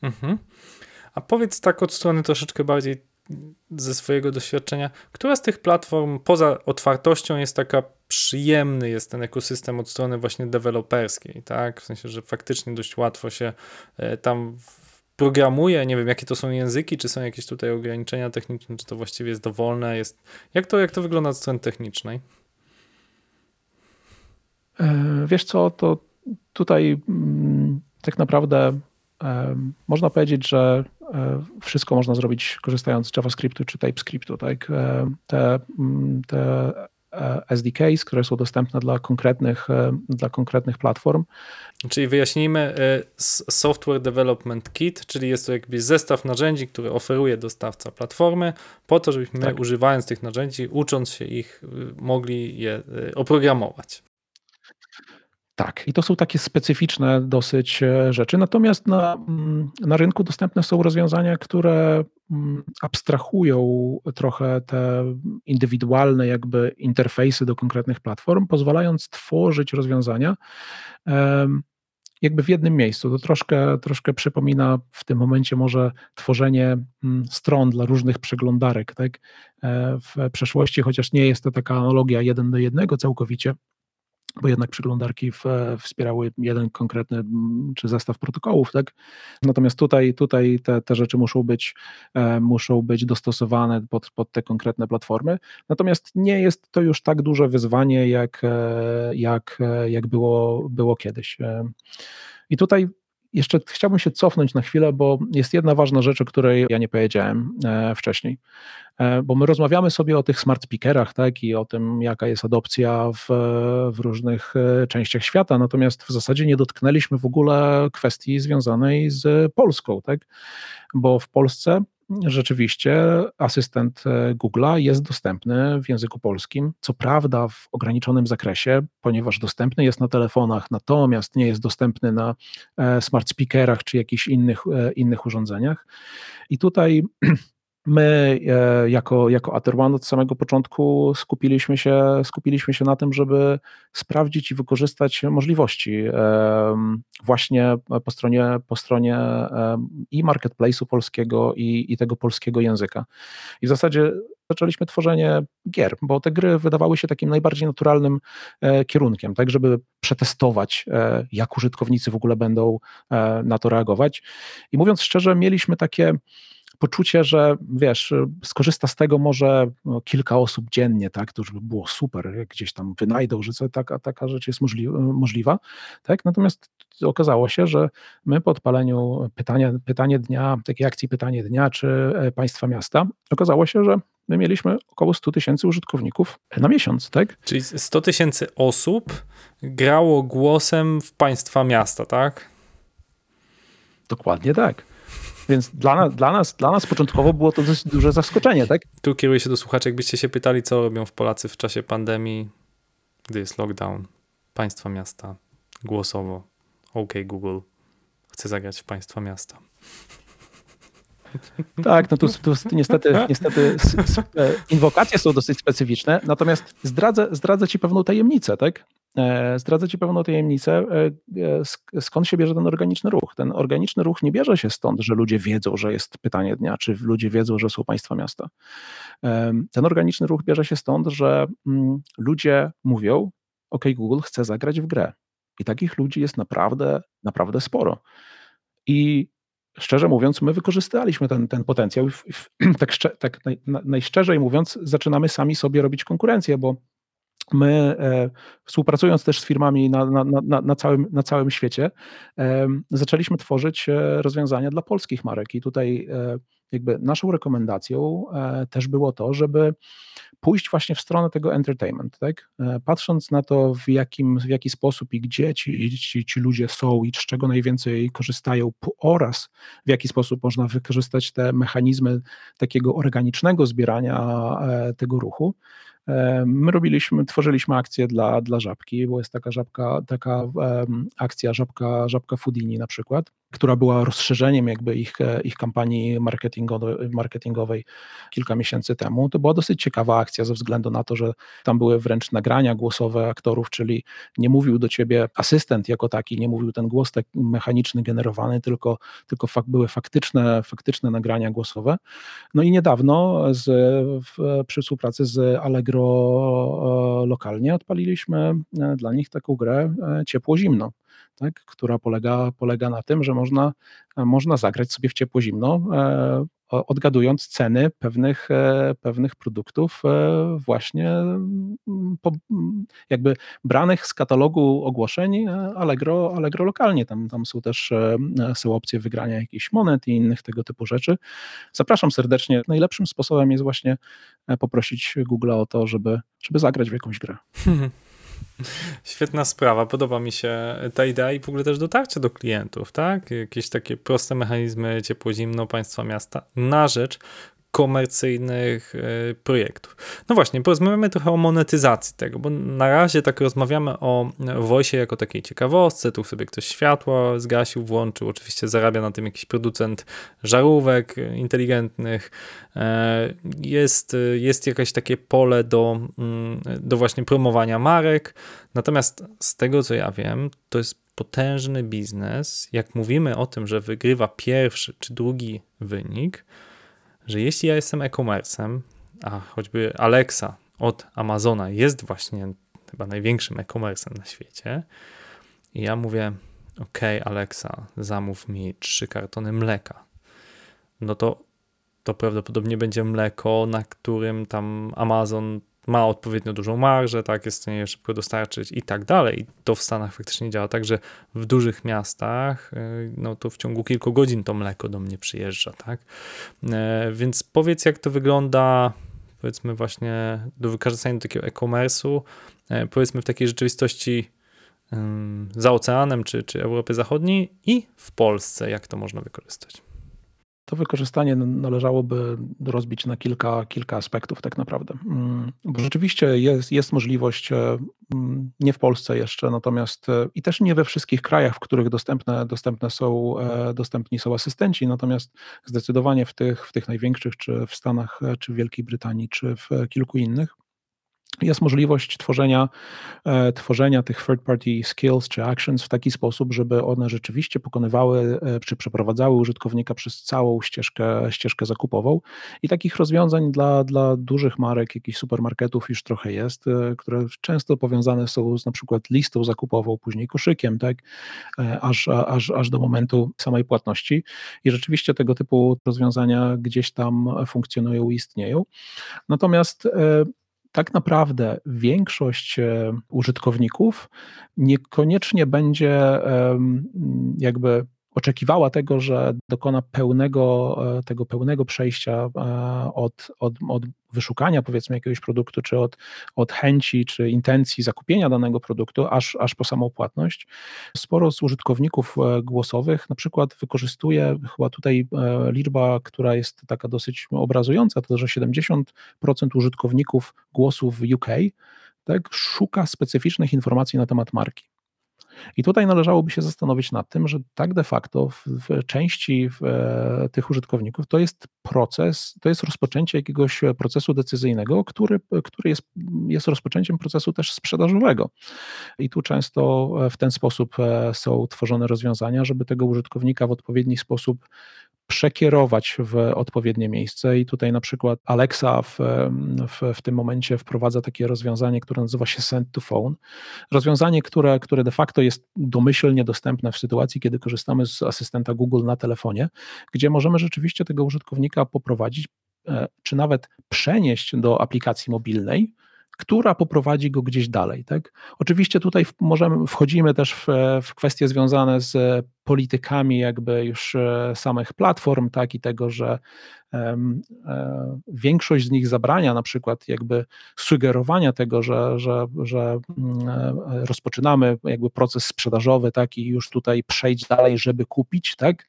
Mhm. A powiedz tak od strony troszeczkę bardziej ze swojego doświadczenia, która z tych platform poza otwartością jest taka przyjemny jest ten ekosystem od strony właśnie deweloperskiej, tak? W sensie, że faktycznie dość łatwo się e, tam programuje, nie wiem jakie to są języki, czy są jakieś tutaj ograniczenia techniczne, czy to właściwie jest dowolne, jest, jak to, jak to wygląda od strony technicznej? E, wiesz co, to tutaj mm, tak naprawdę e, można powiedzieć, że e, wszystko można zrobić korzystając z JavaScriptu czy TypeScriptu. Tak? Te, mm, te SDKs, które są dostępne dla konkretnych, dla konkretnych platform. Czyli wyjaśnijmy, Software Development Kit, czyli jest to jakby zestaw narzędzi, które oferuje dostawca platformy, po to, żebyśmy tak. używając tych narzędzi, ucząc się ich, mogli je oprogramować. Tak, i to są takie specyficzne dosyć e, rzeczy. Natomiast na, mm, na rynku dostępne są rozwiązania, które mm, abstrahują trochę te indywidualne jakby interfejsy do konkretnych platform, pozwalając tworzyć rozwiązania jakby w jednym miejscu. To troszkę, troszkę przypomina w tym momencie może tworzenie mm, stron dla różnych przeglądarek. Tak? E, w przeszłości, chociaż nie jest to taka analogia jeden do jednego całkowicie, bo jednak przeglądarki w, wspierały jeden konkretny czy zestaw protokołów, tak? Natomiast tutaj, tutaj te, te rzeczy muszą być, e, muszą być dostosowane pod, pod te konkretne platformy. Natomiast nie jest to już tak duże wyzwanie, jak, e, jak, e, jak było, było kiedyś. I tutaj jeszcze chciałbym się cofnąć na chwilę, bo jest jedna ważna rzecz, o której ja nie powiedziałem e, wcześniej. E, bo my rozmawiamy sobie o tych smart speakerach, tak, i o tym, jaka jest adopcja w, w różnych e, częściach świata, natomiast w zasadzie nie dotknęliśmy w ogóle kwestii związanej z Polską, tak, bo w Polsce rzeczywiście asystent e, Google'a jest dostępny w języku polskim. Co prawda w ograniczonym zakresie, ponieważ dostępny jest na telefonach, natomiast nie jest dostępny na smart speakerach czy jakichś innych, innych urządzeniach. I tutaj My e, jako, jako Aterwan od samego początku skupiliśmy się, skupiliśmy się na tym, żeby sprawdzić i wykorzystać możliwości właśnie po stronie, po stronie i marketplace'u polskiego i, i tego polskiego języka. I w zasadzie zaczęliśmy tworzenie gier, bo te gry wydawały się takim najbardziej naturalnym e, kierunkiem, tak, żeby przetestować, e, jak użytkownicy w ogóle będą na to reagować. I mówiąc szczerze, mieliśmy takie poczucie, że wiesz, skorzysta z tego może no, kilka osób dziennie, tak, to już by było super, jak gdzieś tam wynajdą, że co, taka, taka rzecz jest możli możliwa, tak, natomiast okazało się, że my po odpaleniu pytania, pytanie dnia, takiej akcji pytanie dnia, czy e, państwa miasta, okazało się, że my mieliśmy około 100 tysięcy użytkowników na miesiąc, tak? Czyli 100 tysięcy osób grało głosem w państwa miasta, tak? Dokładnie tak. Więc dla, dla, nas, dla nas początkowo było to dość duże zaskoczenie, tak? Tu kieruję się do słuchaczy, jakbyście się pytali, co robią w Polacy w czasie pandemii, gdy jest lockdown, państwa miasta, głosowo, OK Google, chcę zagrać w państwa miasta. Tak, no tu, tu niestety, niestety e, inwokacje są dosyć specyficzne, natomiast zdradzę, zdradzę ci pewną tajemnicę, tak? E, zdradzę Ci pewną tajemnicę, e, skąd się bierze ten organiczny ruch. Ten organiczny ruch nie bierze się stąd, że ludzie wiedzą, że jest pytanie dnia, czy ludzie wiedzą, że są państwa miasta. Ten organiczny ruch bierze się stąd, że mm, ludzie mówią, OK, Google chce zagrać w grę. I takich ludzi jest naprawdę, naprawdę sporo. I szczerze mówiąc, my wykorzystaliśmy ten, ten potencjał. tak, tak naj, najszczerzej mówiąc, zaczynamy sami sobie robić konkurencję, bo My, e, współpracując też z firmami na, na, na, na, całym, na całym świecie, zaczęliśmy tworzyć e, rozwiązania dla polskich marek. I tutaj e, jakby naszą rekomendacją też było to, żeby pójść właśnie w stronę tego entertainment, tak? Patrząc na to, w, jakim, w jaki sposób i gdzie ci, ci, ci ludzie są i z czego najwięcej korzystają oraz w jaki sposób można wykorzystać te mechanizmy takiego organicznego zbierania tego ruchu, My robiliśmy, tworzyliśmy akcję dla, dla żabki, bo jest taka żabka, taka akcja żabka, żabka Foodini na przykład, która była rozszerzeniem jakby ich, ich kampanii marketingowej, kilka miesięcy temu. To była dosyć ciekawa akcja ze względu na to, że tam były wręcz nagrania głosowe aktorów, czyli nie mówił do ciebie asystent jako taki, nie mówił ten głos tak mechaniczny generowany, tylko, tylko fak, były faktyczne, faktyczne nagrania głosowe. No i niedawno z, w, przy współpracy z Allegro e, lokalnie odpaliliśmy e, dla nich taką grę e, ciepło-zimno tak, która polega, polega na tym, że można, można zagrać sobie w ciepło-zimno, odgadując ceny pewnych, pewnych produktów właśnie mm, po, jakby branych z katalogu ogłoszeń Allegro, Allegro lokalnie. Tam, tam są też są opcje wygrania jakichś monet i innych tego typu rzeczy. Zapraszam serdecznie. Najlepszym sposobem jest właśnie poprosić Google o to, żeby, żeby zagrać w jakąś grę. Świetna sprawa, podoba mi się ta idea i w ogóle też dotarcie do klientów, tak? Jakieś takie proste mechanizmy ciepło-zimno państwa miasta na rzecz komercyjnych e, projektów. No właśnie, porozmawiamy trochę o monetyzacji tego, bo na razie tak rozmawiamy o Voice jako takiej ciekawostce, tu sobie ktoś światło zgasił, włączył, oczywiście zarabia na tym jakiś producent żarówek inteligentnych, e, jest, jest jakieś takie pole do, mm, do właśnie promowania marek, natomiast z tego co ja wiem, to jest potężny biznes. Jak mówimy o tym, że wygrywa pierwszy czy drugi wynik, że jeśli ja jestem e-commerce'em, a choćby Alexa od Amazona jest właśnie chyba największym e-commerce'em na świecie, i ja mówię, OK, Alexa, zamów mi trzy kartony mleka, no to, to prawdopodobnie będzie mleko, na którym tam Amazon ma odpowiednio dużą marżę, tak, jest w stanie szybko dostarczyć i tak dalej. I to w Stanach faktycznie działa tak, że w dużych miastach, y, no to w ciągu kilku godzin to mleko do mnie przyjeżdża, tak. E, więc powiedz, jak to wygląda, powiedzmy właśnie do wykorzystania takiego e-commerce'u, e, powiedzmy w takiej rzeczywistości za oceanem, czy, czy Europy Zachodniej i w Polsce, jak to można wykorzystać. To wykorzystanie należałoby rozbić na kilka, kilka aspektów, tak naprawdę. Mm, bo rzeczywiście jest, jest możliwość, e, mm, nie w Polsce jeszcze, natomiast e, i też nie we wszystkich krajach, w których dostępne, dostępne są, e, dostępni są asystenci, natomiast zdecydowanie w tych, w tych największych, czy w Stanach, czy w Wielkiej Brytanii, czy w kilku innych, jest możliwość tworzenia, e, tworzenia tych third-party skills czy actions w taki sposób, żeby one rzeczywiście pokonywały e, czy przeprowadzały użytkownika przez całą ścieżkę, ścieżkę zakupową. I takich rozwiązań dla, dla dużych marek, jakichś supermarketów już trochę jest, e, które często powiązane są z na przykład listą zakupową, później koszykiem, tak, aż, aż, aż do momentu samej płatności. I rzeczywiście tego typu rozwiązania gdzieś tam funkcjonują i istnieją. Natomiast tak naprawdę większość e, użytkowników niekoniecznie będzie jakby oczekiwała tego, że dokona pełnego, e, tego pełnego przejścia e, od, od, od wyszukania powiedzmy jakiegoś produktu, czy od, od chęci, czy intencji zakupienia danego produktu, aż, aż po samą płatność. Sporo z użytkowników e, głosowych na przykład wykorzystuje, chyba tutaj liczba, która jest taka dosyć obrazująca, to że 70% użytkowników głosów w UK tak, szuka specyficznych informacji na temat marki. I tutaj należałoby się zastanowić nad tym, że tak de facto w, w części w, e, tych użytkowników to jest proces, to jest rozpoczęcie jakiegoś procesu decyzyjnego, który, który jest, jest rozpoczęciem procesu też sprzedażowego. I tu często w ten sposób e, są tworzone rozwiązania, żeby tego użytkownika w odpowiedni sposób przekierować w odpowiednie miejsce. I tutaj na przykład Alexa w, w, w, tym momencie wprowadza takie rozwiązanie, które nazywa się Send to Phone. Rozwiązanie, które, które de facto jest domyślnie dostępne w sytuacji, kiedy korzystamy z asystenta Google na telefonie, gdzie możemy rzeczywiście tego użytkownika poprowadzić, e, czy nawet przenieść do aplikacji mobilnej, która poprowadzi go gdzieś dalej. Tak? Oczywiście tutaj możemy, wchodzimy też w, w kwestie związane z politykami jakby już e, samych platform, tak i tego, że E, większość z nich zabrania na przykład jakby sugerowania tego, że, że, że mm, e, rozpoczynamy jakby proces sprzedażowy, tak, i już tutaj przejść dalej, żeby kupić, tak.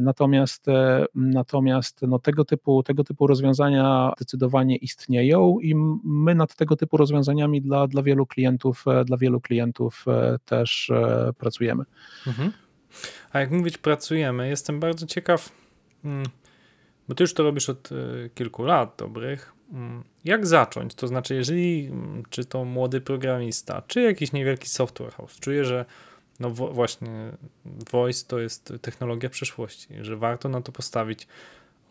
Natomiast natomiast no, tego, typu, tego typu rozwiązania zdecydowanie istnieją i my nad tego typu rozwiązaniami dla, dla wielu klientów, dla wielu klientów też pracujemy. Mhm. A jak mówić pracujemy, jestem bardzo ciekaw. Hmm bo ty już to robisz od y, kilku lat dobrych. Mm, jak zacząć? To znaczy, jeżeli mm, czy to młody programista, czy jakiś niewielki software house czuje, że no właśnie voice to jest technologia przyszłości, że warto na to postawić.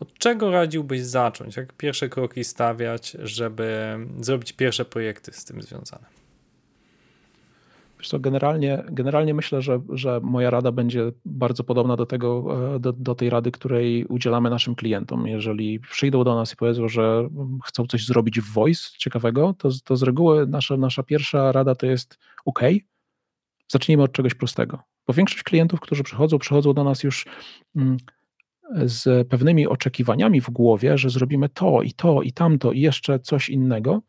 Od czego radziłbyś zacząć? Jak pierwsze kroki stawiać, żeby zrobić pierwsze projekty z tym związane? Wiesz generalnie, generalnie myślę, że, że moja rada będzie bardzo podobna do, tego, e, do, do tej rady, której udzielamy naszym klientom. Jeżeli przyjdą do nas i powiedzą, że chcą coś zrobić w voice ciekawego, to, to z reguły nasza, nasza pierwsza rada to jest OK, zacznijmy od czegoś prostego. Bo większość klientów, którzy przychodzą, przychodzą do nas już mm, z pewnymi oczekiwaniami w głowie, że zrobimy to i to i tamto i jeszcze coś innego.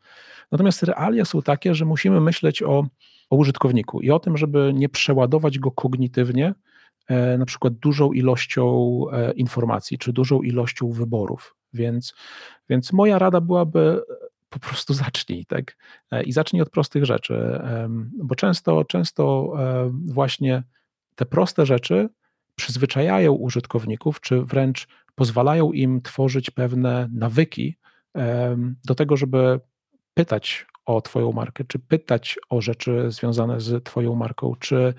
Natomiast realia są takie, że musimy myśleć o, o użytkowniku i o tym, żeby nie przeładować go kognitywnie, e, na przykład dużą ilością e, informacji czy dużą ilością wyborów. Więc, więc moja rada byłaby po prostu zacznij, tak? E, I zacznij od prostych rzeczy, bo często, często właśnie te proste rzeczy przyzwyczajają użytkowników, czy wręcz pozwalają im tworzyć pewne nawyki do tego, żeby pytać o Twoją markę, czy pytać o rzeczy związane z Twoją marką, czy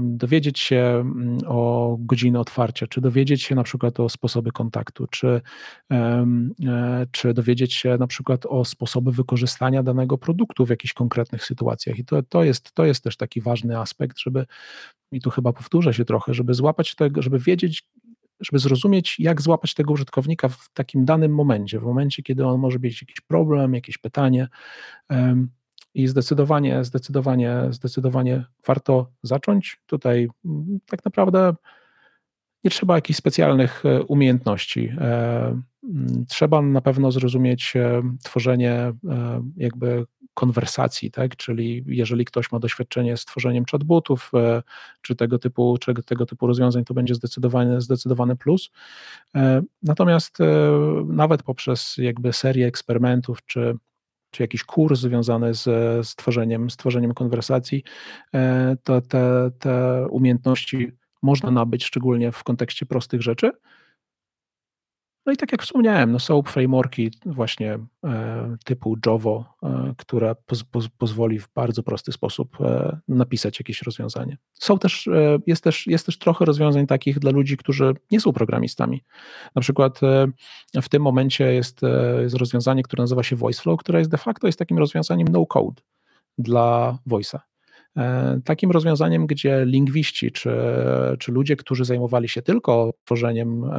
dowiedzieć się mm, o godziny otwarcia, czy dowiedzieć się na przykład o sposoby kontaktu, czy, e, czy dowiedzieć się na przykład o sposoby wykorzystania danego produktu w jakichś konkretnych sytuacjach. I to, to, jest, to jest też taki ważny aspekt, żeby, i tu chyba powtórzę się trochę, żeby złapać tego, żeby wiedzieć, żeby zrozumieć, jak złapać tego użytkownika w takim danym momencie, w momencie, kiedy on może mieć jakiś problem, jakieś pytanie. I zdecydowanie, zdecydowanie, zdecydowanie warto zacząć. Tutaj mm, tak naprawdę nie trzeba jakichś specjalnych e, umiejętności. E, trzeba na pewno zrozumieć e, tworzenie jakby konwersacji, tak? czyli jeżeli ktoś ma doświadczenie z tworzeniem chatbotów czy tego typu, czy tego typu rozwiązań, to będzie zdecydowanie, zdecydowany plus. Natomiast nawet poprzez jakby serię eksperymentów, czy czy jakiś kurs związany z, z, tworzeniem, z tworzeniem konwersacji, to te, te umiejętności można nabyć, szczególnie w kontekście prostych rzeczy. No i tak jak wspomniałem, no są frameworki właśnie e, typu Java, e, które poz, poz, pozwoli w bardzo prosty sposób e, napisać jakieś rozwiązanie. Są też, e, jest, też, jest też trochę rozwiązań takich dla ludzi, którzy nie są programistami. Na przykład e, w tym momencie jest, e, jest rozwiązanie, które nazywa się VoiceFlow, które jest de facto jest takim rozwiązaniem no code dla voice'a. E, takim rozwiązaniem, gdzie lingwiści czy, czy ludzie, którzy zajmowali się tylko tworzeniem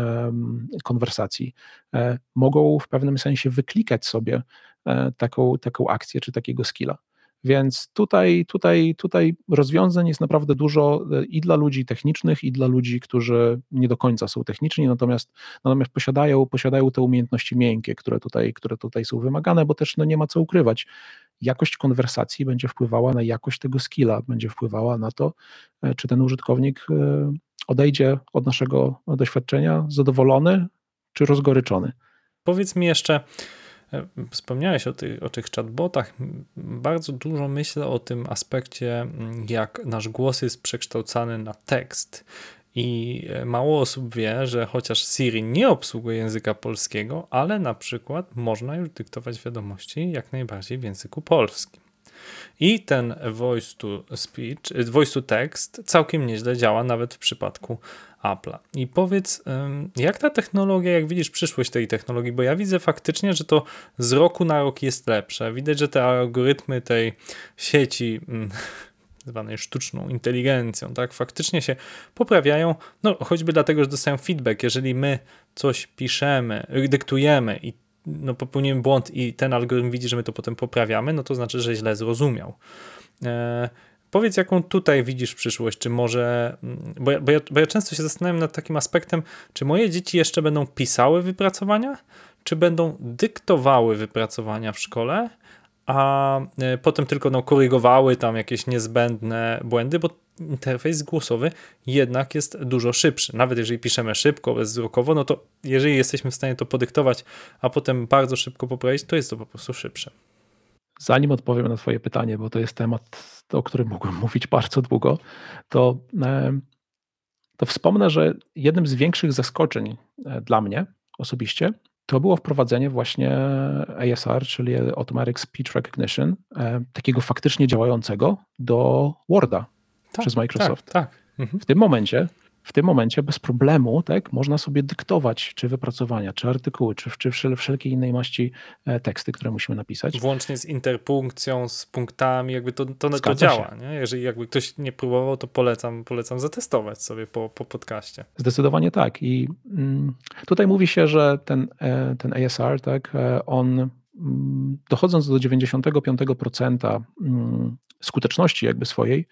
konwersacji, e, mogą w pewnym sensie wyklikać sobie e, taką, taką akcję czy takiego skilla. Więc tutaj, tutaj, tutaj rozwiązań jest naprawdę dużo i dla ludzi technicznych, i dla ludzi, którzy nie do końca są techniczni, natomiast, natomiast posiadają, posiadają te umiejętności miękkie, które tutaj, które tutaj są wymagane, bo też no, nie ma co ukrywać jakość konwersacji będzie wpływała na jakość tego skilla, będzie wpływała na to, e, czy ten użytkownik e, odejdzie od naszego doświadczenia zadowolony czy rozgoryczony. Powiedz mi jeszcze, e, Wspomniałeś o, tych, o tych chatbotach. Bardzo dużo myślę o tym aspekcie, jak nasz głos jest przekształcany na tekst. I e, mało osób wie, że chociaż Siri nie obsługuje języka polskiego, ale na przykład można już dyktować wiadomości jak najbardziej w języku polskim. I ten voice to speech, e, voice to text całkiem nieźle działa nawet w przypadku Apple'a. I powiedz, jak ta technologia, jak widzisz przyszłość tej technologii, bo ja widzę faktycznie, że to z roku na rok jest lepsze. Widać, że te algorytmy tej sieci mm, zwanej sztuczną inteligencją, tak, faktycznie się poprawiają, no choćby dlatego, że dostają feedback, jeżeli my coś piszemy, dyktujemy i no, popełnimy błąd i ten algorytm widzi, że my to potem poprawiamy, no to znaczy, że źle zrozumiał. E, powiedz, jaką tutaj widzisz przyszłość, czy może, mm, bo ja, bo, ja, bo ja często się zastanawiam nad takim aspektem, czy moje dzieci jeszcze będą pisały wypracowania, czy będą dyktowały wypracowania w szkole, a e, potem tylko no, korygowały tam jakieś niezbędne błędy, bo interfejs głosowy jednak jest dużo szybszy. Nawet jeżeli piszemy szybko, bezwzrokowo, no to jeżeli jesteśmy w stanie to podyktować, a potem bardzo szybko poprawić, to jest to po prostu szybsze. Zanim odpowiem na Twoje pytanie, bo to jest temat, o którym mógłbym mówić bardzo długo, to, e, to wspomnę, że jednym z większych zaskoczeń e, dla mnie osobiście to było wprowadzenie właśnie ASR, czyli Automatic Speech Recognition, e, takiego faktycznie działającego do Worda tak, przez Microsoft. Tak, tak. Mhm. W tym momencie w tym momencie bez problemu tak, można sobie dyktować czy wypracowania, czy artykuły, czy, czy wszelkiej innej maści e, teksty, które musimy napisać. Włącznie z interpunkcją, z punktami, jakby to, to, to działa. Nie? Jeżeli jakby ktoś nie próbował, to polecam, polecam zatestować sobie po, po podcaście. Zdecydowanie tak. I mm, tutaj mówi się, że ten, e, ten ASR, tak, e, on dochodząc do 95% skuteczności jakby swojej,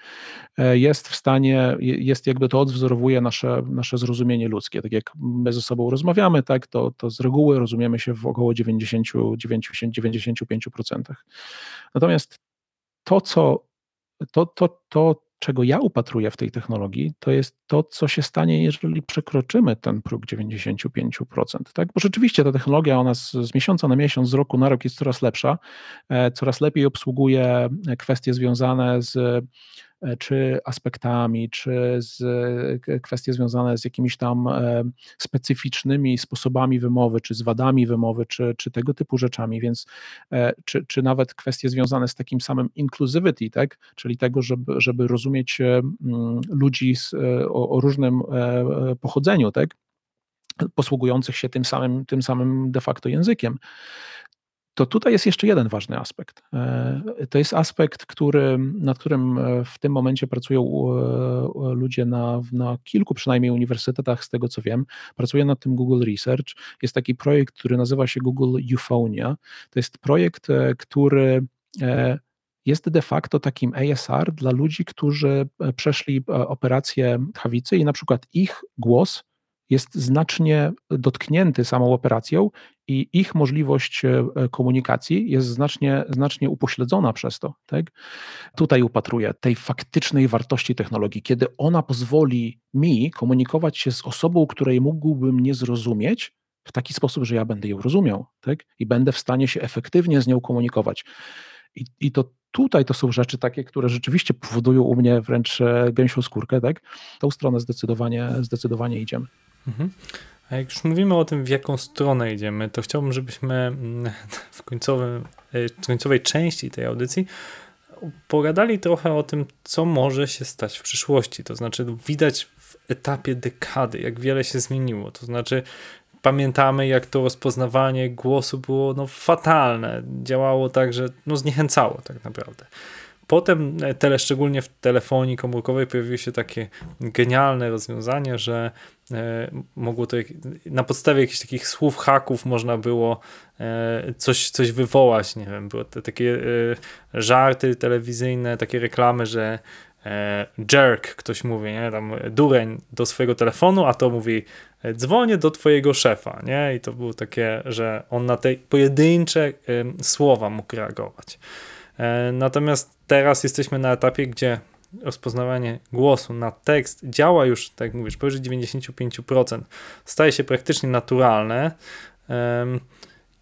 e, jest w stanie, jest jakby to odwzorowuje nasze, nasze zrozumienie ludzkie. Tak jak my ze sobą rozmawiamy, tak, to, to z reguły rozumiemy się w około 90-95%. Natomiast to, co to, to, to, czego ja upatruję w tej technologii, to jest to, co się stanie, jeżeli przekroczymy ten próg 95%. Tak? Bo rzeczywiście ta technologia, ona z, z miesiąca na miesiąc, z roku na rok jest coraz lepsza, e, coraz lepiej obsługuje kwestie związane z E, czy aspektami, czy z, e, kwestie związane z jakimiś tam e, specyficznymi sposobami wymowy, czy z wadami wymowy, czy, czy tego typu rzeczami, więc czy, czy nawet kwestie związane z takim samym inclusivity, tak? czyli tego, żeby, żeby rozumieć ludzi z, o, o różnym pochodzeniu, tak? posługujących się tym samym, tym samym de facto językiem to tutaj jest jeszcze jeden ważny aspekt. E, to jest aspekt, który, nad którym e, w tym momencie pracują e, ludzie na, na kilku przynajmniej uniwersytetach, z tego co wiem. Pracuje nad tym Google Research. Jest taki projekt, który nazywa się Google Euphonia. To jest projekt, który jest de facto takim ASR dla ludzi, którzy przeszli operację tchawicy i na przykład ich głos jest znacznie dotknięty samą operacją i ich możliwość e, komunikacji jest znacznie, znacznie upośledzona przez to. Tak? Tutaj upatruję tej faktycznej wartości technologii, kiedy ona pozwoli mi komunikować się z osobą, której mógłbym nie zrozumieć, w taki sposób, że ja będę ją rozumiał tak? i będę w stanie się efektywnie z nią komunikować. I, I to tutaj to są rzeczy takie, które rzeczywiście powodują u mnie wręcz e, gęsią skórkę. Tak? Tą stronę zdecydowanie, zdecydowanie idziemy. Mhm. A jak już mówimy o tym, w jaką stronę idziemy, to chciałbym, żebyśmy mm, w końcowym, e, końcowej części tej audycji pogadali trochę o tym, co może się stać w przyszłości. To znaczy, widać w etapie dekady, jak wiele się zmieniło. To znaczy, pamiętamy, jak to rozpoznawanie głosu było no, fatalne. Działało tak, że no, zniechęcało tak naprawdę. Potem, e, tele, szczególnie w telefonii komórkowej, pojawiło się takie genialne rozwiązanie, że e, mogło to na podstawie jakichś takich słów haków można było e, coś, coś wywołać. Nie wiem, były takie żarty telewizyjne, takie reklamy, że jerk ktoś mówi, nie, tam dureń do swojego telefonu, a to mówi dzwonię do twojego szefa, nie, i to było takie, że on na te pojedyncze słowa mógł reagować. E, natomiast teraz jesteśmy na etapie, gdzie rozpoznawanie głosu na tekst działa już, tak jak mówisz, powyżej 95%. Staje się praktycznie naturalne.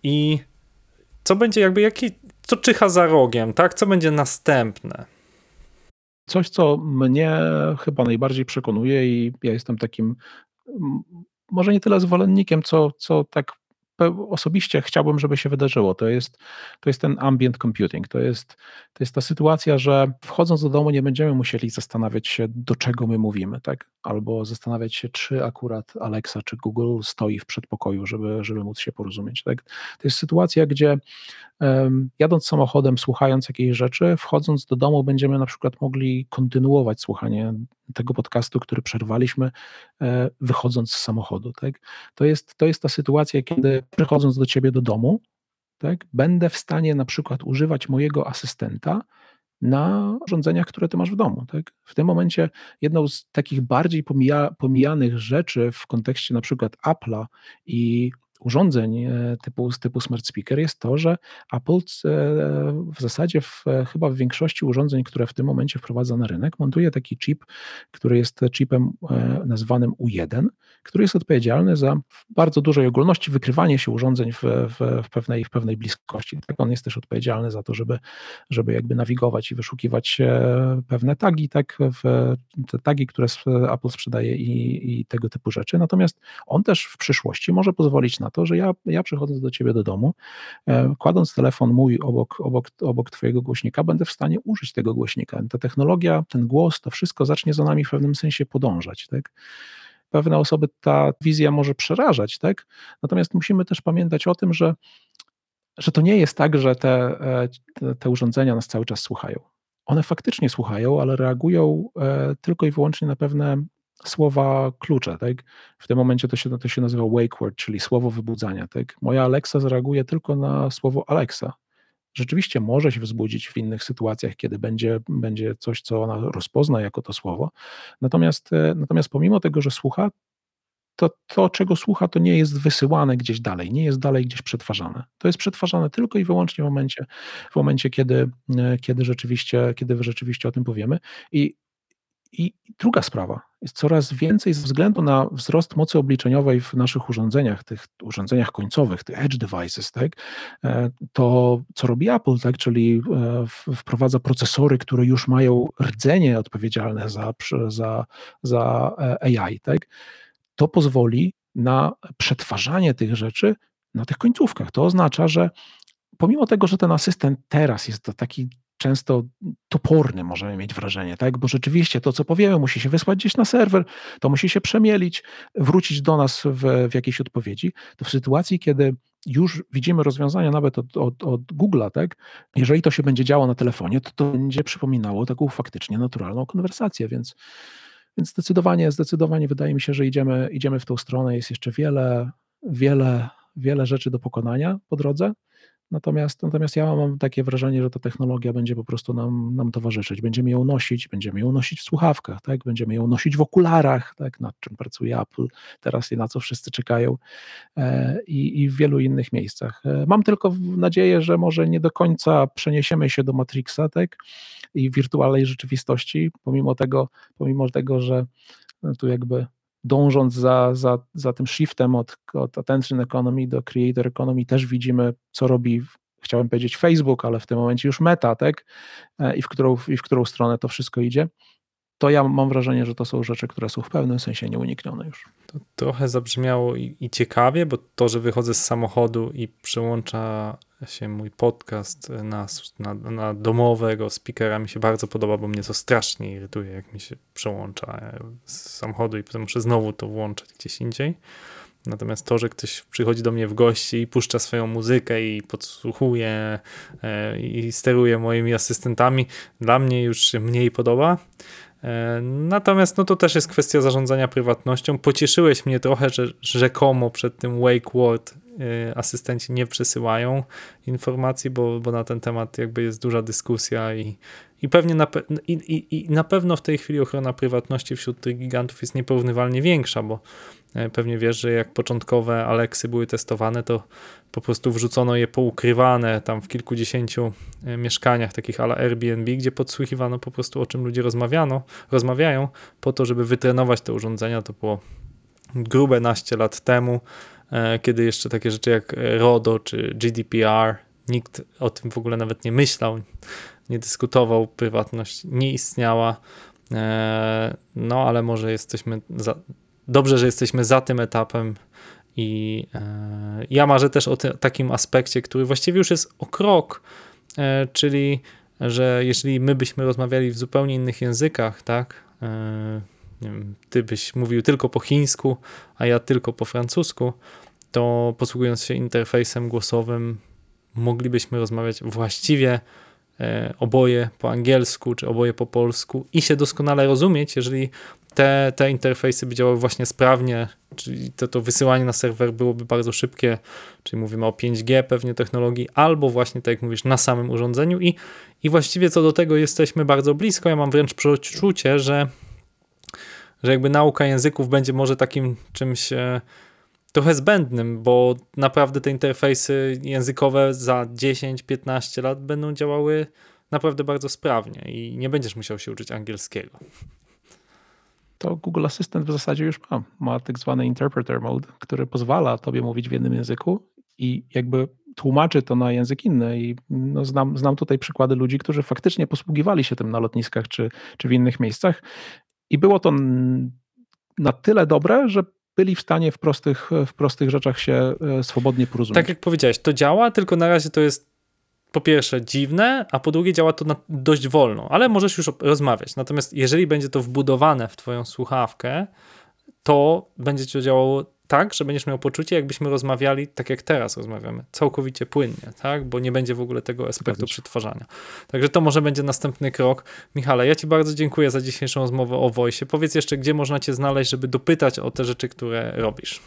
I co będzie jakby, jaki, co czyha za rogiem, tak? Co będzie następne? Coś, co mnie chyba najbardziej przekonuje i ja jestem takim może nie tyle zwolennikiem, co, co tak osobiście chciałbym, żeby się wydarzyło. To jest, to jest ten ambient computing. To jest, to jest ta sytuacja, że wchodząc do domu nie będziemy musieli zastanawiać się, do czego my mówimy, tak? Albo zastanawiać się, czy akurat Alexa czy Google stoi w przedpokoju, żeby, żeby móc się porozumieć. Tak? To jest sytuacja, gdzie um, jadąc samochodem, słuchając jakiejś rzeczy, wchodząc do domu, będziemy na przykład mogli kontynuować słuchanie tego podcastu, który przerwaliśmy, e, wychodząc z samochodu. Tak? To, jest, to jest ta sytuacja, kiedy przychodząc do ciebie do domu, tak, będę w stanie na przykład używać mojego asystenta na urządzeniach, które ty masz w domu. Tak? W tym momencie jedną z takich bardziej pomija, pomijanych rzeczy w kontekście na przykład Apple'a i urządzeń e, typu, typu smart speaker jest to, że Apple e, w zasadzie w, chyba w większości urządzeń, które w tym momencie wprowadza na rynek, montuje taki chip, który jest chipem e, nazwanym U1, który jest odpowiedzialny za w bardzo dużej ogólności wykrywanie się urządzeń w, w, w, pewnej, w pewnej bliskości. Tak, on jest też odpowiedzialny za to, żeby, żeby jakby nawigować i wyszukiwać pewne tagi, tak, te tagi, które Apple sprzedaje i, i tego typu rzeczy. Natomiast on też w przyszłości może pozwolić na to, że ja, ja przychodząc do ciebie do domu, e, kładąc telefon mój obok, obok, obok twojego głośnika, będę w stanie użyć tego głośnika. Ta technologia, ten głos, to wszystko zacznie za nami w pewnym sensie podążać. Tak? Pewne osoby ta wizja może przerażać, tak? natomiast musimy też pamiętać o tym, że że to nie jest tak, że te, te, te, urządzenia nas cały czas słuchają. One faktycznie słuchają, ale reagują e, tylko i wyłącznie na pewne słowa klucze, tak? W tym momencie to się, to się nazywa wake word, czyli słowo wybudzania, tak? Moja Alexa zareaguje tylko na słowo Alexa. Rzeczywiście może się wzbudzić w innych sytuacjach, kiedy będzie, będzie coś, co ona rozpozna jako to słowo. Natomiast, e, natomiast pomimo tego, że słucha, to to, czego słucha, to nie jest wysyłane gdzieś dalej, nie jest dalej gdzieś przetwarzane. To jest przetwarzane tylko i wyłącznie w momencie, w momencie kiedy, e, kiedy, rzeczywiście, kiedy rzeczywiście o tym powiemy. I, I druga sprawa jest coraz więcej ze względu na wzrost mocy obliczeniowej w naszych urządzeniach, tych urządzeniach końcowych, tych edge devices, tak? E, to co robi Apple, tak? czyli e, wprowadza procesory, które już mają rdzenie odpowiedzialne za, za, za AI. Tak? to pozwoli na przetwarzanie tych rzeczy na tych końcówkach. To oznacza, że pomimo tego, że ten asystent teraz jest taki często toporny, możemy mieć wrażenie, tak? Bo rzeczywiście to, co powiemy, musi się wysłać gdzieś na serwer, to musi się przemielić, wrócić do nas w, w jakiejś odpowiedzi. To w sytuacji, kiedy już widzimy rozwiązania nawet od, od, od Google'a, tak? Jeżeli to się będzie działo na telefonie, to to będzie przypominało taką faktycznie naturalną konwersację, więc więc zdecydowanie, zdecydowanie wydaje mi się, że idziemy, idziemy w tą stronę. Jest jeszcze wiele, wiele, wiele rzeczy do pokonania po drodze. Natomiast, natomiast ja mam takie wrażenie, że ta technologia będzie po prostu nam, nam towarzyszyć. Będziemy ją nosić, będziemy ją nosić w słuchawkach, tak? będziemy ją nosić w okularach, tak? nad czym pracuje Apple teraz i na co wszyscy czekają e, i, i w wielu innych miejscach. E, mam tylko nadzieję, że może nie do końca przeniesiemy się do Matrixa tak? i wirtualnej rzeczywistości, pomimo tego, pomimo tego, że tu jakby dążąc za, za, za tym shiftem od, od attention economy do creator economy, też widzimy, co robi, chciałem powiedzieć Facebook, ale w tym momencie już Meta, tak? E, I w którą, i w którą stronę to wszystko idzie to ja mam wrażenie, że to są rzeczy, które są w pewnym sensie nieuniknione już. To trochę zabrzmiało i, i, ciekawie, bo to, że wychodzę z samochodu i przełącza się mój podcast na, na, na domowego speakera mi się bardzo podoba, bo mnie to strasznie irytuje, jak mi się przełącza z samochodu i potem muszę znowu to włączać gdzieś indziej. Natomiast to, że ktoś przychodzi do mnie w gości i puszcza swoją muzykę i podsłuchuje e, i steruje moimi asystentami, dla mnie już się mniej podoba. E, natomiast no to też jest kwestia zarządzania prywatnością. Pocieszyłeś mnie trochę, że rzekomo przed tym wake word e, asystenci nie przesyłają informacji, bo, bo na ten temat jakby jest duża dyskusja i, i pewnie na, i, i, i na pewno w tej chwili ochrona prywatności wśród tych gigantów jest nieporównywalnie większa, bo e, pewnie wiesz, że jak początkowe Alexy były testowane, to po prostu wrzucono je poukrywane tam w kilkudziesięciu e, mieszkaniach, takich ala Airbnb, gdzie podsłuchiwano po prostu o czym ludzie rozmawiano, rozmawiają, po to, żeby wytrenować te urządzenia. To było grube naście lat temu, kiedy jeszcze takie rzeczy jak RODO czy GDPR, nikt o tym w ogóle nawet nie myślał, nie dyskutował, prywatność nie istniała. E, no ale może jesteśmy za, dobrze, że jesteśmy za tym etapem i e, ja marzę też o ty, takim aspekcie, który właściwie już jest o krok, e, czyli że jeżeli my byśmy rozmawiali w zupełnie innych językach, tak, wiem, ty byś mówił tylko po chińsku, a ja tylko po francusku, to posługując się interfejsem głosowym, moglibyśmy rozmawiać właściwie E, oboje po angielsku, czy oboje po polsku i się doskonale rozumieć, jeżeli te, te interfejsy by działały właśnie sprawnie, czyli to, to wysyłanie na serwer byłoby bardzo szybkie, czyli mówimy o 5G pewnie technologii, albo właśnie tak jak mówisz, na samym urządzeniu i, i właściwie co do tego jesteśmy bardzo blisko. Ja mam wręcz przeczucie, że, że jakby nauka języków będzie może takim czymś e, trochę zbędnym, bo naprawdę te interfejsy językowe za 10-15 lat będą działały naprawdę bardzo sprawnie i nie będziesz musiał się uczyć angielskiego. To Google Assistant w zasadzie już ma. Ma tak zwany interpreter mode, który pozwala tobie mówić w jednym języku i jakby tłumaczy to na język inny. I no znam, znam tutaj przykłady ludzi, którzy faktycznie posługiwali się tym na lotniskach czy, czy w innych miejscach. I było to na tyle dobre, że byli w stanie w prostych, w prostych rzeczach się e, swobodnie porozumieć. Tak jak powiedziałeś, to działa, tylko na razie to jest po pierwsze dziwne, a po drugie działa to dość wolno, ale możesz już rozmawiać. Natomiast jeżeli będzie to wbudowane w twoją słuchawkę, to będzie to działało tak, że będziesz miał poczucie, jakbyśmy rozmawiali tak jak teraz rozmawiamy, całkowicie płynnie, tak? bo nie będzie w ogóle tego aspektu przetwarzania. Także to może będzie następny krok. Michale, ja Ci bardzo dziękuję za dzisiejszą rozmowę o Voice. Powiedz jeszcze, gdzie można Cię znaleźć, żeby dopytać o te rzeczy, które robisz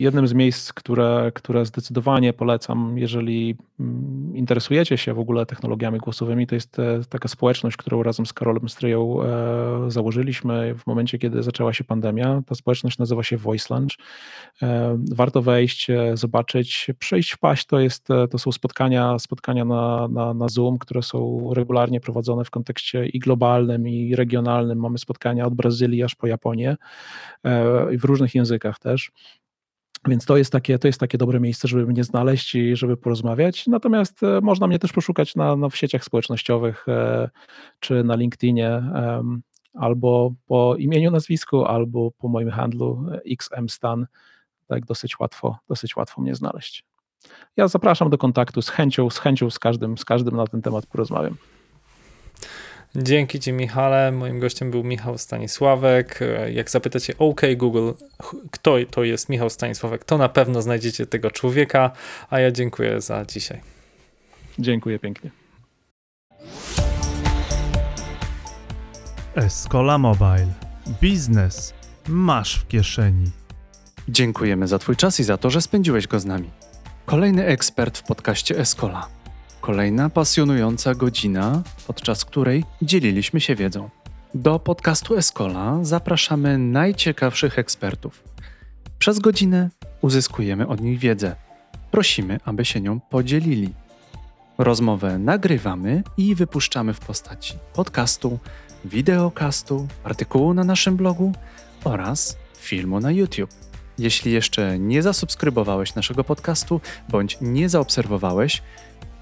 jednym z miejsc, które, które zdecydowanie polecam, jeżeli mm, interesujecie się w ogóle technologiami głosowymi, to jest e, taka społeczność, którą razem z Karolem Stryją e, założyliśmy w momencie, kiedy zaczęła się pandemia. Ta społeczność nazywa się Voice Lunch. E, warto wejść, zobaczyć, przejść w paść. To, jest, to są spotkania, spotkania na, na, na Zoom, które są regularnie prowadzone w kontekście i globalnym, i regionalnym. Mamy spotkania od Brazylii aż po Japonię w różnych językach też. Więc to jest, takie, to jest takie dobre miejsce, żeby mnie znaleźć i żeby porozmawiać. Natomiast e, można mnie też poszukać na, na w sieciach społecznościowych e, czy na LinkedInie albo po imieniu, nazwisku, albo po moim handlu e, xmstan. Tak dosyć łatwo, dosyć łatwo mnie znaleźć. Ja zapraszam do kontaktu z chęcią, z chęcią z każdym, z każdym na ten temat porozmawiam. Dzięki Ci, Michale. Moim gościem był Michał Stanisławek. Jak zapytacie OK Google, kto to jest Michał Stanisławek, to na pewno znajdziecie tego człowieka. A ja dziękuję za dzisiaj. Dziękuję pięknie. Escola Mobile. Biznes masz w kieszeni. Dziękujemy za Twój czas i za to, że spędziłeś go z nami. Kolejny ekspert w podcaście Escola. Kolejna pasjonująca godzina, podczas której dzieliliśmy się wiedzą. Do podcastu Escola zapraszamy najciekawszych ekspertów. Przez godzinę uzyskujemy od nich wiedzę. Prosimy, aby się nią podzielili. Rozmowę nagrywamy i wypuszczamy w postaci podcastu, wideokastu, artykułu na naszym blogu oraz filmu na YouTube. Jeśli jeszcze nie zasubskrybowałeś naszego podcastu bądź nie zaobserwowałeś,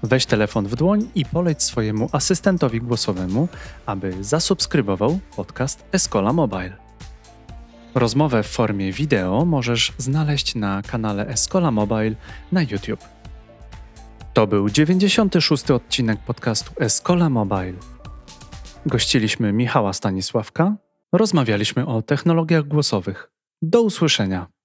Weź telefon w dłoń i poleć swojemu asystentowi głosowemu, aby zasubskrybował podcast Escola Mobile. Rozmowę w formie wideo możesz znaleźć na kanale Escola Mobile na YouTube. To był 96. odcinek podcastu Escola Mobile. Gościliśmy Michała Stanisławka, rozmawialiśmy o technologiach głosowych. Do usłyszenia.